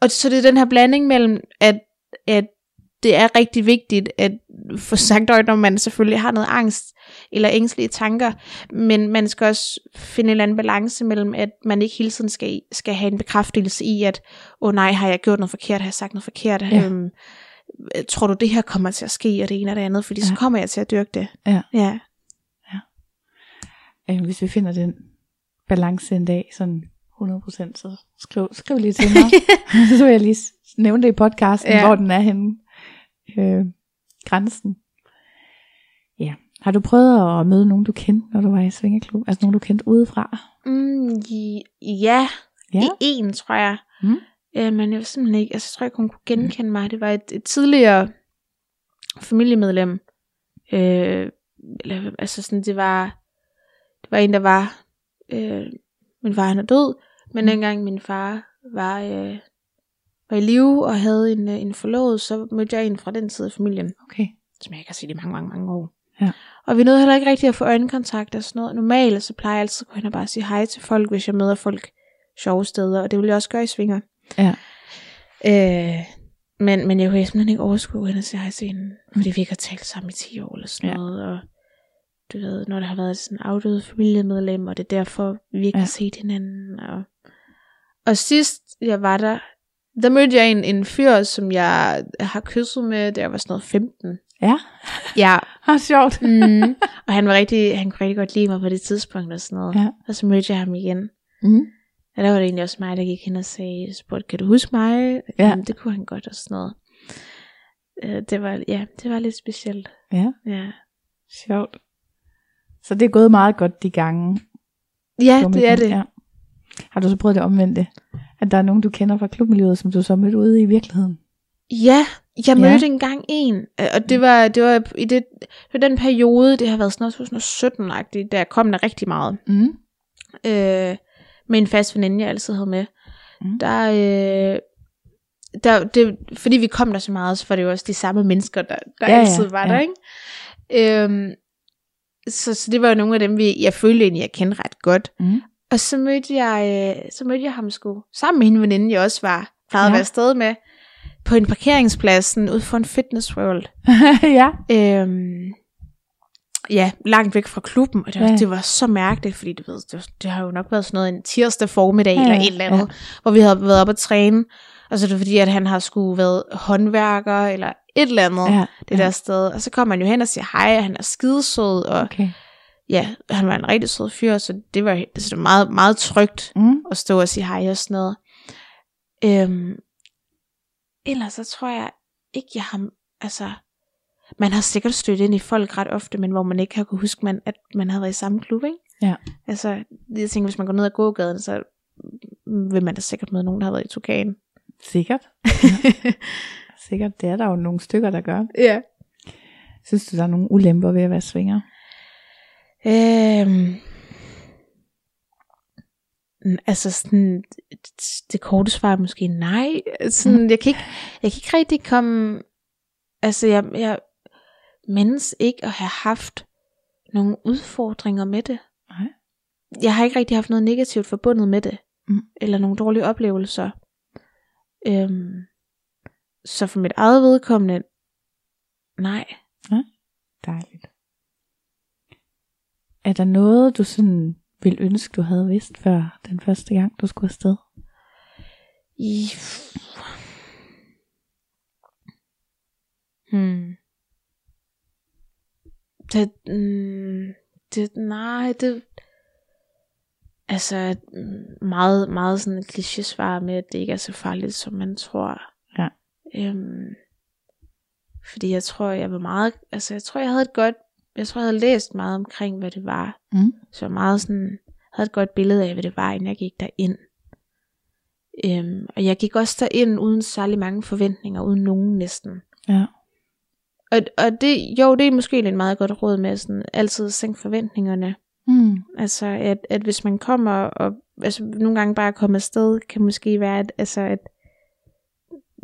Speaker 2: og så det er den her blanding mellem, at, at det er rigtig vigtigt at få sagt øjt, når man selvfølgelig har noget angst eller ængstlige tanker, men man skal også finde en eller anden balance mellem, at man ikke hele tiden skal, skal have en bekræftelse i, at, åh oh, nej, har jeg gjort noget forkert, har jeg sagt noget forkert,
Speaker 1: Ja.
Speaker 2: øhm, tror du det her kommer til at ske, og det ene og det andet, fordi ja. så
Speaker 1: Ja.
Speaker 2: kommer jeg til at dyrke det.
Speaker 1: Ja.
Speaker 2: ja.
Speaker 1: Øh, hvis vi finder den balance en dag, sådan 100%, så skriv, skriv lige til mig. (laughs) (laughs) så vil jeg lige nævne det i podcasten,
Speaker 2: Ja.
Speaker 1: ja. hvor den er henne. Øh, grænsen. Ja. Har du prøvet at møde nogen, du kendte, når du var i Svingerklub? Altså nogen, du kendte udefra?
Speaker 2: Mm, ja,
Speaker 1: Ja.
Speaker 2: i en, tror jeg.
Speaker 1: Mm.
Speaker 2: Øh, men jeg vil simpelthen ikke, altså jeg tror ikke, hun kunne genkende mig. Det var et, et tidligere familiemedlem. Øh, eller, altså sådan, det var, det var en, der var, øh, min far han er død, men
Speaker 1: Mm.
Speaker 2: dengang min far var, øh, var i live og havde en, øh, en forlovet, så mødte jeg en fra den side af familien,
Speaker 1: Okay.
Speaker 2: som jeg ikke har set i mange, mange, mange år.
Speaker 1: Ja.
Speaker 2: Og vi nåede heller ikke rigtig at få øjenkontakt og sådan noget. Normalt så plejer jeg altid at gå hen og bare sige hej til folk, hvis jeg møder folk sjove steder, og det vil jeg også gøre i Svinger.
Speaker 1: Ja.
Speaker 2: Øh, men, men jeg kunne simpelthen ikke overskue hen og sige hej til hende, fordi vi ikke har talt sammen i 10 år eller sådan
Speaker 1: Ja.
Speaker 2: noget, og du ved, når der har været sådan afdøde familiemedlem, og det er derfor, vi ikke
Speaker 1: Ja.
Speaker 2: har set hinanden. Og, og sidst jeg var der, der mødte jeg en, en fyr, som jeg har kysset med, da jeg var sådan noget 15.
Speaker 1: Ja.
Speaker 2: Ja, (laughs)
Speaker 1: Ah, sjovt.
Speaker 2: mm, og han var rigtig, han kunne rigtig godt lide mig på det tidspunkt og sådan noget.
Speaker 1: Ja.
Speaker 2: Og så mødte jeg ham igen.
Speaker 1: Mm.
Speaker 2: Og der var det egentlig også mig, der gik hen og sagde, spurgte, kan du huske mig?
Speaker 1: Ja.
Speaker 2: Jamen, det kunne han godt og sådan noget. Øh, Det var, ja, det var lidt specielt.
Speaker 1: Ja,
Speaker 2: Ja,
Speaker 1: sjovt. Så det er gået meget godt de gange.
Speaker 2: ja det er det.
Speaker 1: Ja. Har du så prøvet det omvendte? At der er nogen, du kender fra klubmiljøet, som du så mødte ude i virkeligheden?
Speaker 2: Ja, jeg
Speaker 1: Ja.
Speaker 2: mødte engang en, øh, og det var, det var i det, det var den periode, det har været sådan noget 2017-agtigt, der kom der rigtig meget.
Speaker 1: Mm.
Speaker 2: øh, med en fast veninde, jeg altid havde med.
Speaker 1: Mm.
Speaker 2: Der, øh, der, det, fordi vi kom der så meget, så var det jo også de samme mennesker, der, der
Speaker 1: Ja,
Speaker 2: ja,
Speaker 1: ja,
Speaker 2: altid var
Speaker 1: ja.
Speaker 2: der, ikke? Øhm, så, så det var jo nogle af dem, vi, jeg følte egentlig, jeg kendte ret godt.
Speaker 1: Mm.
Speaker 2: Og så mødte jeg, øh, så mødte jeg ham sgu, sammen med hende veninde, jeg også var, plejede ja.
Speaker 1: Ja.
Speaker 2: at være afsted med, på en parkeringsplads, ude for en fitness world. (laughs)
Speaker 1: ja.
Speaker 2: Øhm, ja, langt væk fra klubben, og det var,
Speaker 1: Ja.
Speaker 2: ja. det var så mærkeligt, fordi du ved, det, det har jo nok været sådan noget en tirsdag formiddag,
Speaker 1: Ja,
Speaker 2: ja,
Speaker 1: ja,
Speaker 2: eller et eller andet, ja. hvor vi havde været op at træne, og så er det fordi, at han har skulle været håndværker, eller et eller andet,
Speaker 1: ja.
Speaker 2: det der sted, og så kommer han jo hen og siger hej, og han er skidesød, og
Speaker 1: Okay.
Speaker 2: Ja, han var en rigtig sød fyr, så det var, så det var meget, meget trygt
Speaker 1: Mm.
Speaker 2: at stå og sige hej og sådan noget. Øhm, ellers så tror jeg ikke, jeg har, altså, man har sikkert stødt ind i folk ret ofte, men hvor man ikke har kunne huske, man, at man havde været i samme klub, ikke?
Speaker 1: Ja.
Speaker 2: Altså, jeg tænker, hvis man går ned ad gågaden, så vil man da sikkert møde nogen, der har været i Tukan.
Speaker 1: Sikkert. Ja. (laughs) Sikkert. Det er der jo nogle stykker, der gør.
Speaker 2: ja.
Speaker 1: Synes du, der er nogle ulemper ved at være svinger?
Speaker 2: Øhm, altså sådan, det korte svar er måske nej. Sådan, jeg, kan ikke, jeg kan ikke rigtig komme, altså jeg, jeg mindes ikke at have haft nogle udfordringer med det.
Speaker 1: Nej.
Speaker 2: Jeg har ikke rigtig haft noget negativt forbundet med det,
Speaker 1: Mm.
Speaker 2: eller nogle dårlige oplevelser. Øhm, så for mit eget vedkommende, nej.
Speaker 1: Dejligt. Er der noget, du sådan vil ønske, du havde vidst før den første gang, du skulle afsted?
Speaker 2: I... Hmm. Det, mm, det, nej, det, altså, meget, meget sådan et kliché-svar med, at det ikke er så farligt, som man tror.
Speaker 1: Ja.
Speaker 2: Øhm, Fordi jeg tror, jeg var meget, altså jeg tror, jeg havde et godt, jeg tror, jeg havde læst meget omkring, hvad det var.
Speaker 1: Mm.
Speaker 2: Så meget sådan, havde et godt billede af, hvad det var, inden jeg gik derind. Øhm, og jeg gik også derind uden særlig mange forventninger, uden nogen næsten.
Speaker 1: Ja.
Speaker 2: Og, og det, jo, det er måske lidt meget godt råd med sådan, altid sænke forventningerne.
Speaker 1: Mm.
Speaker 2: Altså, at, at hvis man kommer, og altså, nogle gange bare komme afsted, kan måske være, at, altså, at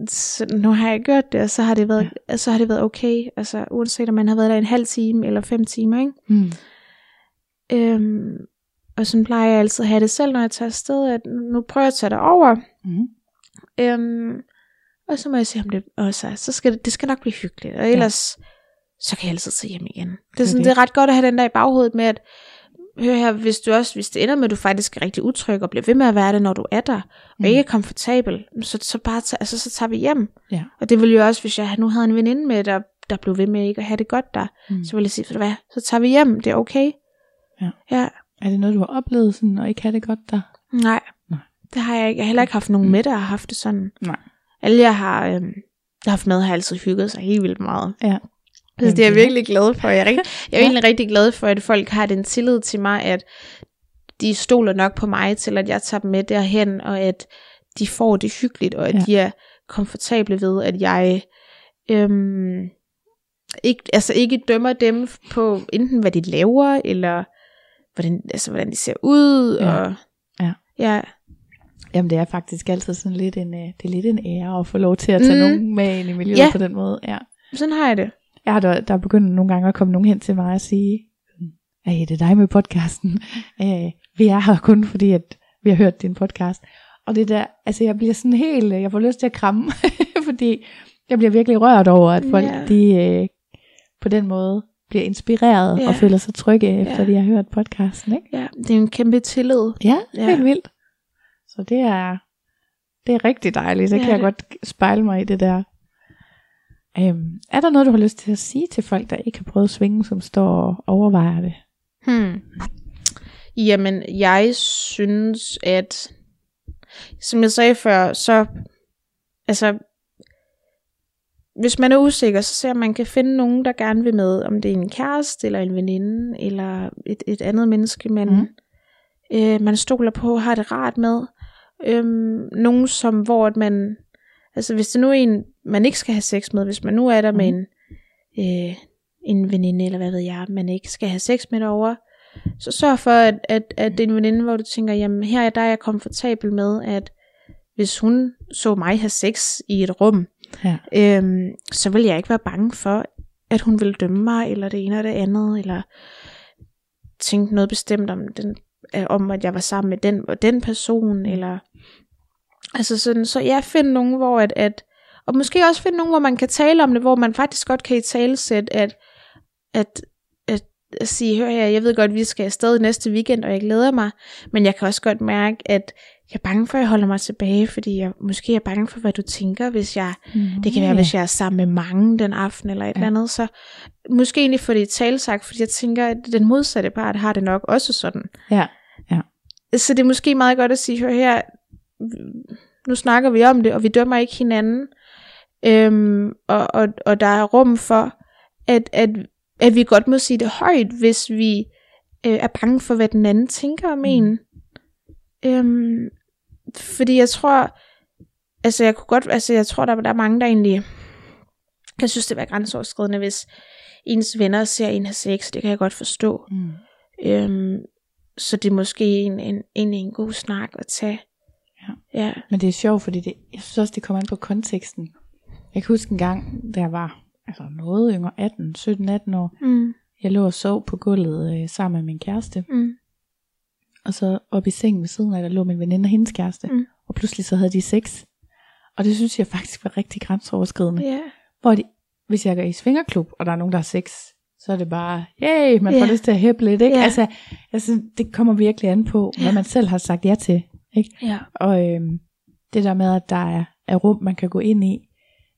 Speaker 2: så nu har jeg gjort det, og så har det været, ja. så har det været okay. Altså, uanset om man har været der en halv time eller fem timer, ikke?
Speaker 1: Mm.
Speaker 2: Øhm, og sådan plejer jeg altid at have det selv, når jeg tager afsted, at nu prøver jeg at tage det over.
Speaker 1: Mm.
Speaker 2: Øhm, og så må jeg se, om det også er. Så skal det, det skal nok blive hyggeligt. Og ellers, ja. så kan jeg altid tage hjem igen. Det er, sådan,
Speaker 1: det.
Speaker 2: det er ret godt at have den der i baghovedet med, at hør her, hvis du også, hvis det ender med, at du faktisk er rigtig utryg, og bliver ved med at være det, når du er der, og
Speaker 1: Mm.
Speaker 2: ikke er komfortabel, så, så bare tage, altså, så tager vi hjem.
Speaker 1: Ja.
Speaker 2: Og det ville jo også, hvis jeg nu havde en veninde med, der, der blev ved med ikke at have det godt der,
Speaker 1: Mm.
Speaker 2: så ville jeg sige, du hvad, så tager vi hjem, det er okay.
Speaker 1: Ja.
Speaker 2: ja.
Speaker 1: Er det noget, du har oplevet sådan, og ikke have det godt der?
Speaker 2: Nej.
Speaker 1: Nej.
Speaker 2: Det har jeg ikke. Jeg har heller ikke haft nogen
Speaker 1: Mm.
Speaker 2: med, der har haft det sådan.
Speaker 1: Nej.
Speaker 2: Alle jeg har, øhm, jeg har haft med, har altid hygget sig helt vildt meget.
Speaker 1: Ja.
Speaker 2: Så det er jeg virkelig glad for. Jeg er, rigtig, (laughs) jeg er
Speaker 1: Ja.
Speaker 2: egentlig rigtig glad for, at folk har den tillid til mig, at de stoler nok på mig til, at jeg tager dem med derhen, og at de får det hyggeligt, og at
Speaker 1: Ja.
Speaker 2: de er komfortable ved, at jeg øhm, ikke, altså ikke dømmer dem på enten hvad de laver, eller hvordan, altså, hvordan de ser ud.
Speaker 1: Ja.
Speaker 2: Og,
Speaker 1: Ja.
Speaker 2: ja.
Speaker 1: Jamen det er faktisk altid sådan lidt en, øh, det er lidt en ære at få lov til at tage. Mm. nogen med ind i miljøet
Speaker 2: Ja.
Speaker 1: på den måde. Ja.
Speaker 2: Sådan har jeg det.
Speaker 1: Har da, der er begyndt nogle gange at komme nogen hen til mig og sige, hey, det er dig med podcasten. (laughs) Øh, vi er her kun fordi, at vi har hørt din podcast. Og det der, altså jeg bliver sådan helt, jeg får lyst til at kramme, (laughs) fordi jeg bliver virkelig rørt over, at folk,
Speaker 2: Ja.
Speaker 1: de øh, på den måde bliver inspireret
Speaker 2: Ja.
Speaker 1: og føler sig trygge, efter
Speaker 2: Ja.
Speaker 1: de har hørt podcasten, ikke?
Speaker 2: Ja, det er en kæmpe tillid.
Speaker 1: Ja,
Speaker 2: Ja.
Speaker 1: helt vildt. Så det er, det er rigtig dejligt. Så
Speaker 2: Det
Speaker 1: kan jeg godt spejle mig i det der. Øhm, er der noget, du har lyst til at sige til folk, der ikke har prøvet svinge, som står og overvejer det?
Speaker 2: Hmm. Jamen, jeg synes, at som jeg sagde før, så altså, hvis man er usikker, så ser man, kan finde nogen, der gerne vil med, om det er en kæreste, eller en veninde, eller et, et andet menneske, man,
Speaker 1: mm.
Speaker 2: øh, man stoler på, har det rart med. Øhm, nogen, som, hvor at man, altså hvis det nu er en, man ikke skal have sex med, hvis man nu er der mm. med
Speaker 1: Mhm.
Speaker 2: en, øh, en veninde, eller hvad ved jeg, man ikke skal have sex med derovre, så sørg for, at, at, at det er en veninde, hvor du tænker, jamen her er der er jeg komfortabel med, at hvis hun så mig have sex i et rum,
Speaker 1: Ja.
Speaker 2: øhm, så vil jeg ikke være bange for, at hun vil dømme mig, eller det ene eller det andet, eller tænke noget bestemt om, den, øh, om at jeg var sammen med den og den person, eller altså sådan, så jeg finder nogen, hvor at, at og måske også finde nogen, hvor man kan tale om det, hvor man faktisk godt kan i talesætte, at, at, at, at sige, hør her, jeg ved godt, vi skal afsted næste weekend, og jeg glæder mig, men jeg kan også godt mærke, at jeg er bange for, at jeg holder mig tilbage, fordi jeg måske er bange for, hvad du tænker, hvis jeg
Speaker 1: Mm.
Speaker 2: det kan være, hvis jeg er sammen med mange den aften eller et
Speaker 1: Ja.
Speaker 2: ja. eller andet, så måske egentlig få det i talsagt, fordi jeg tænker, at den modsatte part har det nok også sådan.
Speaker 1: Ja.
Speaker 2: Så det er måske meget godt at sige, hør her, nu snakker vi om det, og vi dømmer ikke hinanden, øhm, og, og, og der er rum for, at, at, at vi godt må sige det højt, hvis vi øh, er bange for, hvad den anden tænker om
Speaker 1: Mm.
Speaker 2: en. Øhm, fordi jeg tror, altså jeg kunne godt, altså jeg tror, der, der er mange, der egentlig, jeg synes, det var grænseoverskridende, hvis ens venner ser en have sex, det kan jeg godt forstå.
Speaker 1: Mm.
Speaker 2: Øhm, så det er måske en, en, egentlig en god snak at tage.
Speaker 1: Ja.
Speaker 2: Ja.
Speaker 1: Men det er sjovt, fordi det, jeg synes også, det kommer an på konteksten. Jeg kan huske en gang, da jeg var altså noget yngre, 18, 17-18 år,
Speaker 2: Mm,
Speaker 1: jeg lå og sov på gulvet øh, sammen med min kæreste,
Speaker 2: mm,
Speaker 1: og så op i sengen ved siden af, der lå min veninde og hendes kæreste,
Speaker 2: Mm.
Speaker 1: og pludselig så havde de sex. Og det synes jeg faktisk var rigtig grænseoverskridende.
Speaker 2: ja.
Speaker 1: Hvor de, hvis jeg går i svingerklub, og der er nogen, der har sex, så er det bare, yay, man får
Speaker 2: Ja.
Speaker 1: lyst til at hæppe lidt, ikke?
Speaker 2: Ja.
Speaker 1: Altså, altså, det kommer virkelig an på, hvad man selv har sagt ja til, ikke?
Speaker 2: Ja.
Speaker 1: Og øhm, det der med, at der er, er rum, man kan gå ind i,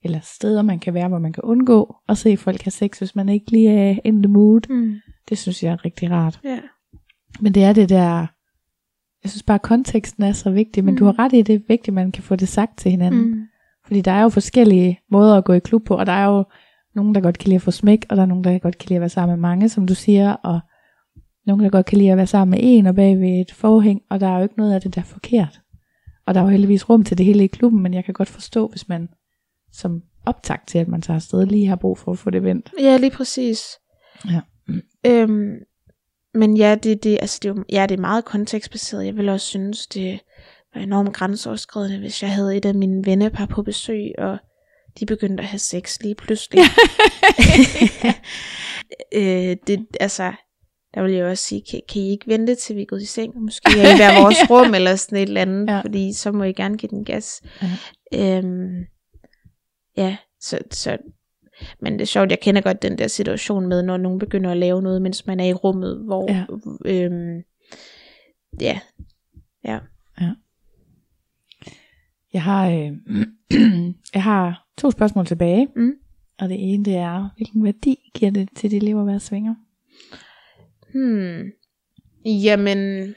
Speaker 1: eller steder, man kan være, hvor man kan undgå at se folk have sex, hvis man ikke lige er in the mood,
Speaker 2: Mm,
Speaker 1: det synes jeg er rigtig rart.
Speaker 2: ja.
Speaker 1: Men det er det der, jeg synes bare, at konteksten er så vigtig, men
Speaker 2: Mm.
Speaker 1: du har ret i, det er vigtigt, at man kan få det sagt til hinanden.
Speaker 2: Mm,
Speaker 1: Fordi der er jo forskellige måder at gå i klub på, og der er jo nogen, der godt kan lide at få smæk, og der er nogen, der godt kan lide at være sammen med mange, som du siger, og nogen, der godt kan lide at være sammen med en og bag ved et forhæng, og der er jo ikke noget af det, der er forkert. Og der er jo heldigvis rum til det hele i klubben, men jeg kan godt forstå, hvis man som optag til, at man tager afsted, lige har brug for at få det vendt.
Speaker 2: Ja, lige præcis.
Speaker 1: Ja.
Speaker 2: Øhm, men ja, det, det, altså det, er ja, det er meget kontekstbaseret. Jeg vil også synes, det var enormt grænseoverskridende, hvis jeg havde et af mine vennepar på besøg, og de begyndte at have sex lige pludselig. (laughs) øh, det, altså, der vil jeg også sige, kan, kan I ikke vente til vi er gået i seng? Måske er I hver vores (laughs) rum, eller sådan et eller andet,
Speaker 1: ja.
Speaker 2: fordi så må I gerne give den gas.
Speaker 1: Ja.
Speaker 2: Øhm, ja, så, så, men det er sjovt, jeg kender godt den der situation med, når nogen begynder at lave noget, mens man er i rummet, hvor,
Speaker 1: Ja.
Speaker 2: ja, øhm, ja, ja,
Speaker 1: Jeg har, øh, (clears throat) jeg har to spørgsmål tilbage.
Speaker 2: Mm.
Speaker 1: Og det ene, det er, hvilken værdi giver det til de elever at være svinger?
Speaker 2: Hmm. Jamen,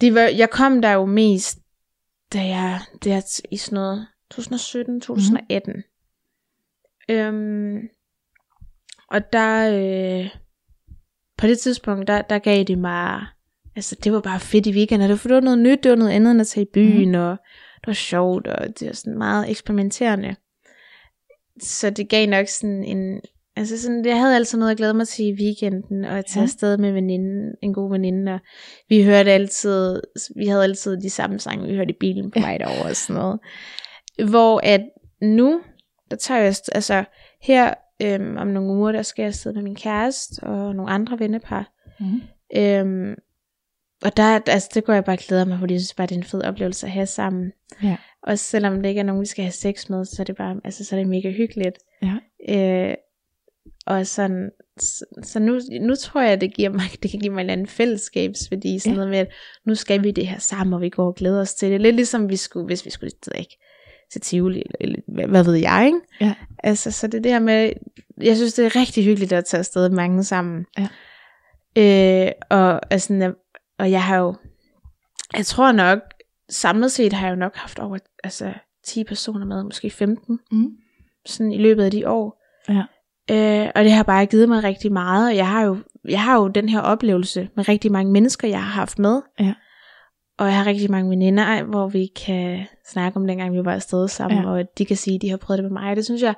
Speaker 2: det var, jeg kom der jo mest, da jeg, det er i sådan noget 2017, 2018. Mm. Øhm, og der, øh, på det tidspunkt, der, der gav det mig, altså det var bare fedt i weekenden, det var, det var noget nyt, det var noget andet end at tage i byen, mm. og det var sjovt, og det var sådan meget eksperimenterende. Så det gav nok sådan en, altså sådan, jeg havde altid noget at glæde mig til i weekenden, og at tage
Speaker 1: Ja.
Speaker 2: afsted med veninde, en god veninde, og vi hørte altid, vi havde altid de samme sange, vi hørte i bilen på vej derover og sådan noget. Hvor at nu, der tager jeg, altså her øhm, om nogle uger, der skal jeg afsted med min kæreste og nogle andre vennepar.
Speaker 1: Mm.
Speaker 2: Øhm, og der, altså, det går jeg bare og glæder mig, fordi jeg synes bare, det er en fed oplevelse at have sammen.
Speaker 1: Ja.
Speaker 2: Og selvom det ikke er nogen, vi skal have sex med, så er det bare, altså, så er det mega hyggeligt.
Speaker 1: Ja.
Speaker 2: Øh, og sådan, så, så nu, nu tror jeg, det, giver mig, (laughs) det kan give mig en eller anden fællesskabsværdi, sådan
Speaker 1: Ja.
Speaker 2: noget med, at nu skal vi det her sammen, og vi går og glæder os til det. Lidt ligesom vi skulle, hvis vi skulle, det ikke, til Tivoli, eller, hvad, hvad ved jeg, ikke?
Speaker 1: Ja.
Speaker 2: Altså, så det der med, jeg synes, det er rigtig hyggeligt at tage afsted mange sammen.
Speaker 1: Ja.
Speaker 2: Øh, og, altså, og jeg har jo, jeg tror nok, samlet set har jeg jo nok haft over altså, 10 personer med, måske 15,
Speaker 1: Mm.
Speaker 2: sådan i løbet af de år.
Speaker 1: Ja.
Speaker 2: Øh, og det har bare givet mig rigtig meget, og jeg har jo, jeg har jo den her oplevelse med rigtig mange mennesker, jeg har haft med.
Speaker 1: Ja.
Speaker 2: Og jeg har rigtig mange veninder, hvor vi kan snakke om dengang, vi var afsted sammen,
Speaker 1: Ja.
Speaker 2: og de kan sige, at de har prøvet det med mig. Det synes jeg,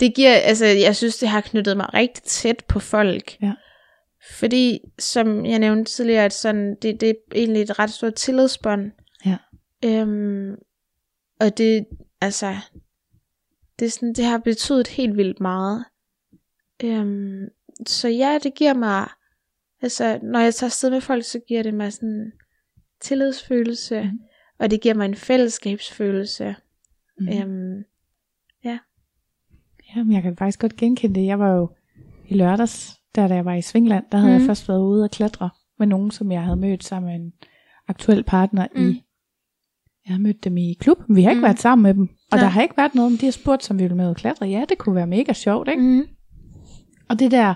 Speaker 2: det giver, altså jeg synes, det har knyttet mig rigtig tæt på folk.
Speaker 1: Ja.
Speaker 2: Fordi, som jeg nævnte tidligere, at sådan, det, det er egentlig et ret stort tillidsbånd.
Speaker 1: Ja.
Speaker 2: Øhm, og det, altså, det, er sådan, det har betydet helt vildt meget. Øhm, så ja, det giver mig, altså, når jeg tager afsted med folk, så giver det mig sådan tillidsfølelse, mm. og det giver mig en fællesskabsfølelse.
Speaker 1: Mm.
Speaker 2: Øhm,
Speaker 1: Jamen, jeg kan faktisk godt genkende det. Jeg var jo i lørdags, der da jeg var i Svingland, der havde mm. jeg
Speaker 2: Mhm.
Speaker 1: først været ude og klatre med nogen, som jeg havde mødt sammen med en aktuel partner mm. i... Jeg havde mødt dem i klub. Vi har ikke mm. Været sammen med dem. Og
Speaker 2: Nej.
Speaker 1: der har ikke været noget, men de har spurgt, som vi ville med og klatre. Ja, det kunne være mega sjovt, ikke?
Speaker 2: mm.
Speaker 1: Og det der,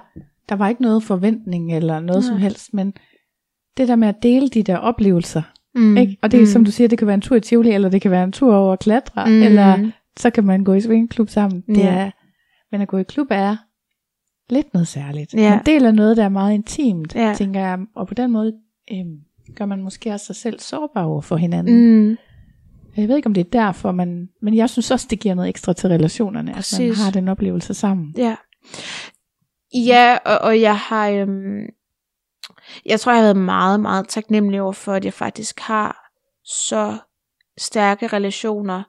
Speaker 1: der var ikke noget forventning eller noget som
Speaker 2: Nej.
Speaker 1: helst, men det der med at dele de der oplevelser,
Speaker 2: Mm.
Speaker 1: ikke? Og det er som du siger, det kan være en tur i Tivoli, eller det kan være en tur over at klatre,
Speaker 2: Mm.
Speaker 1: eller så kan man gå i swingklub sammen. Det
Speaker 2: Ja.
Speaker 1: er, men at gå i klub er lidt noget særligt.
Speaker 2: Ja.
Speaker 1: Man deler noget, der er meget intimt,
Speaker 2: Ja.
Speaker 1: tænker jeg, og på den måde øhm, gør man måske også sig selv sårbar over for hinanden.
Speaker 2: Mm.
Speaker 1: Jeg ved ikke, om det er derfor, man, men jeg synes også, det giver noget ekstra til relationerne, at man
Speaker 2: Præcis.
Speaker 1: har den oplevelse sammen.
Speaker 2: Ja. Ja, og, og jeg har, øhm, jeg tror, jeg har været meget, meget taknemmelig over for, at jeg faktisk har så stærke relationer,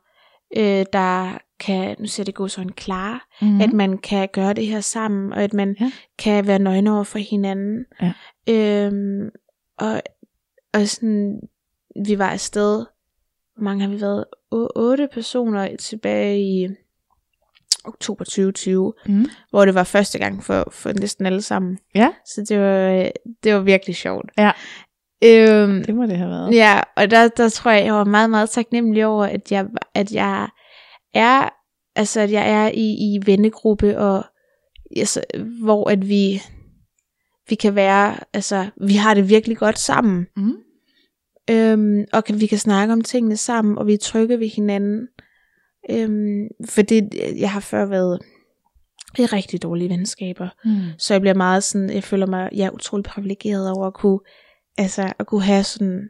Speaker 2: øh, der kan, nu siger det gå sådan klare,
Speaker 1: Mm.
Speaker 2: mm. at man kan gøre det her sammen, og at man
Speaker 1: ja.
Speaker 2: kan være nøgne over for hinanden.
Speaker 1: Ja.
Speaker 2: Øhm, og, og sådan, vi var afsted, hvor mange har vi været? O- otte personer tilbage i oktober 2020,
Speaker 1: Mm.
Speaker 2: hvor det var første gang for, for næsten alle sammen.
Speaker 1: Ja.
Speaker 2: Så det var, det var virkelig sjovt.
Speaker 1: Ja.
Speaker 2: Øhm,
Speaker 1: Det må det have været.
Speaker 2: Ja, og der, der tror jeg, jeg var meget, meget taknemmelig over, at jeg, at jeg er, altså at jeg er i, i vennegruppe, og altså, hvor at vi, vi kan være, altså vi har det virkelig godt sammen,
Speaker 1: Mm.
Speaker 2: øhm, og kan, vi kan snakke om tingene sammen, og vi er trygge ved hinanden, Øhm, for det, jeg har før været i rigtig dårlige venskaber.
Speaker 1: Mm.
Speaker 2: Så jeg bliver meget sådan, jeg føler mig, jeg er utrolig privilegeret over at kunne, altså, at kunne have sådan,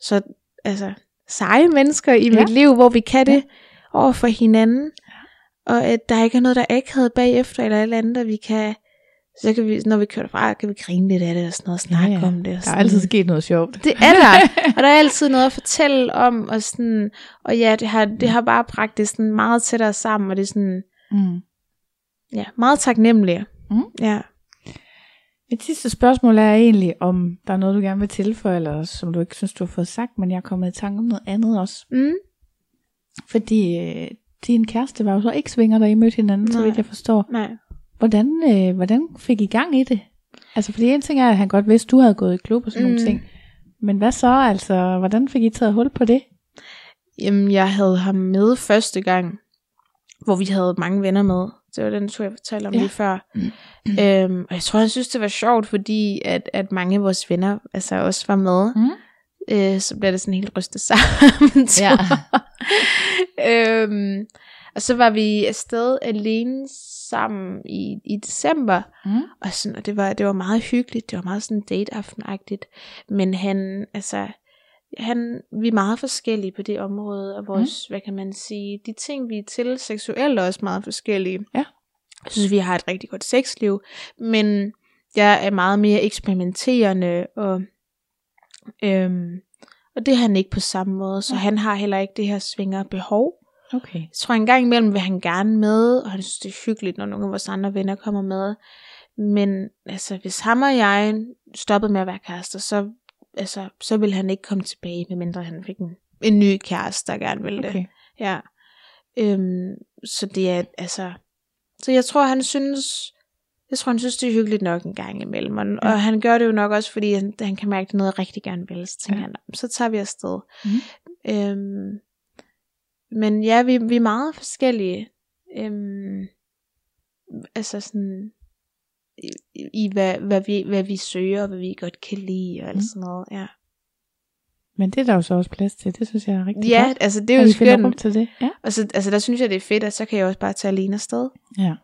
Speaker 2: så, altså, seje mennesker i
Speaker 1: Ja.
Speaker 2: ja. mit liv, hvor vi kan det over for hinanden. Og at der ikke er noget, der ikke havde bagefter, eller et eller andet, og vi kan, så kan vi, når vi kører fra, kan vi grine lidt af det, og sådan noget, og snakke
Speaker 1: Ja, ja.
Speaker 2: om det. Og
Speaker 1: Der er
Speaker 2: sådan.
Speaker 1: altid sket noget sjovt.
Speaker 2: Det er der, (laughs) og der er altid noget at fortælle om, og sådan, og ja, det har, det har bare bragt det sådan meget tættere sammen, og det er sådan,
Speaker 1: Mm.
Speaker 2: ja, meget taknemmelige.
Speaker 1: Mm.
Speaker 2: Ja.
Speaker 1: Mit sidste spørgsmål er egentlig, om der er noget, du gerne vil tilføje, eller som du ikke synes, du har fået sagt, men jeg er kommet i tanke om noget andet også.
Speaker 2: Mm.
Speaker 1: Fordi øh, din kæreste var jo så ikke svinger, da I mødte hinanden, så
Speaker 2: Nej.
Speaker 1: vidt jeg forstår.
Speaker 2: Nej.
Speaker 1: Hvordan, øh, hvordan fik I gang i det? Altså, fordi en ting er, at han godt vidste, at du havde gået i klub og sådan mm. nogle
Speaker 2: Mm.
Speaker 1: ting. Men hvad så, altså, hvordan fik I taget hul på det?
Speaker 2: Jamen, jeg havde ham med første gang, hvor vi havde mange venner med. Det var den tur, jeg fortalte om
Speaker 1: Ja.
Speaker 2: lige før. (clears throat) Øhm, og jeg tror, han synes, det var sjovt, fordi at, at mange af vores venner altså også var med.
Speaker 1: Mm.
Speaker 2: Øh, så blev det sådan helt rystet (laughs) sammen.
Speaker 1: Ja.
Speaker 2: øhm, og så var vi afsted alene sammen i, i december.
Speaker 1: Mm.
Speaker 2: Og, sådan, og det, var, det var meget hyggeligt. Det var meget sådan dateaftenagtigt. Men han, altså, han, vi er meget forskellige på det område. Og vores, mm. hvad kan man sige, de ting, vi er til seksuelt er også meget forskellige.
Speaker 1: Ja.
Speaker 2: Jeg synes, vi har et rigtig godt sexliv. Men jeg er meget mere eksperimenterende. Og, øhm, og det har han ikke på samme måde. Så
Speaker 1: Ja.
Speaker 2: han har heller ikke det her svinger behov.
Speaker 1: Okay.
Speaker 2: Jeg tror en gang imellem vil han gerne med, og han synes det er hyggeligt, når nogle af vores andre venner kommer med. Men altså, hvis ham og jeg stoppede med at være kærester, så, altså, så ville han ikke komme tilbage, medmindre han fik en, en ny kæreste, der gerne ville det.
Speaker 1: okay.
Speaker 2: Ja. Øhm, så det er, altså, så jeg tror, han synes, jeg tror, han synes, det er hyggeligt nok en gang imellem. Og,
Speaker 1: Ja.
Speaker 2: og han gør det jo nok også, fordi han, han kan mærke, at det er noget, jeg rigtig gerne vil. Så tænker
Speaker 1: Ja.
Speaker 2: han, så tager vi afsted.
Speaker 1: Mhm.
Speaker 2: Øhm, men ja, vi, vi er meget forskellige. Øhm, altså sådan, i, i hvad, hvad, vi, hvad vi søger, og hvad vi godt kan lide, og alt
Speaker 1: Mhm.
Speaker 2: sådan noget. Ja,
Speaker 1: Men det er der jo så også plads til. Det synes jeg er rigtig
Speaker 2: ja
Speaker 1: godt.
Speaker 2: altså det er jo skønt.
Speaker 1: til det. Ja.
Speaker 2: Og så, altså der synes jeg, det er fedt, at så kan jeg også bare tage alene afsted.
Speaker 1: Ja.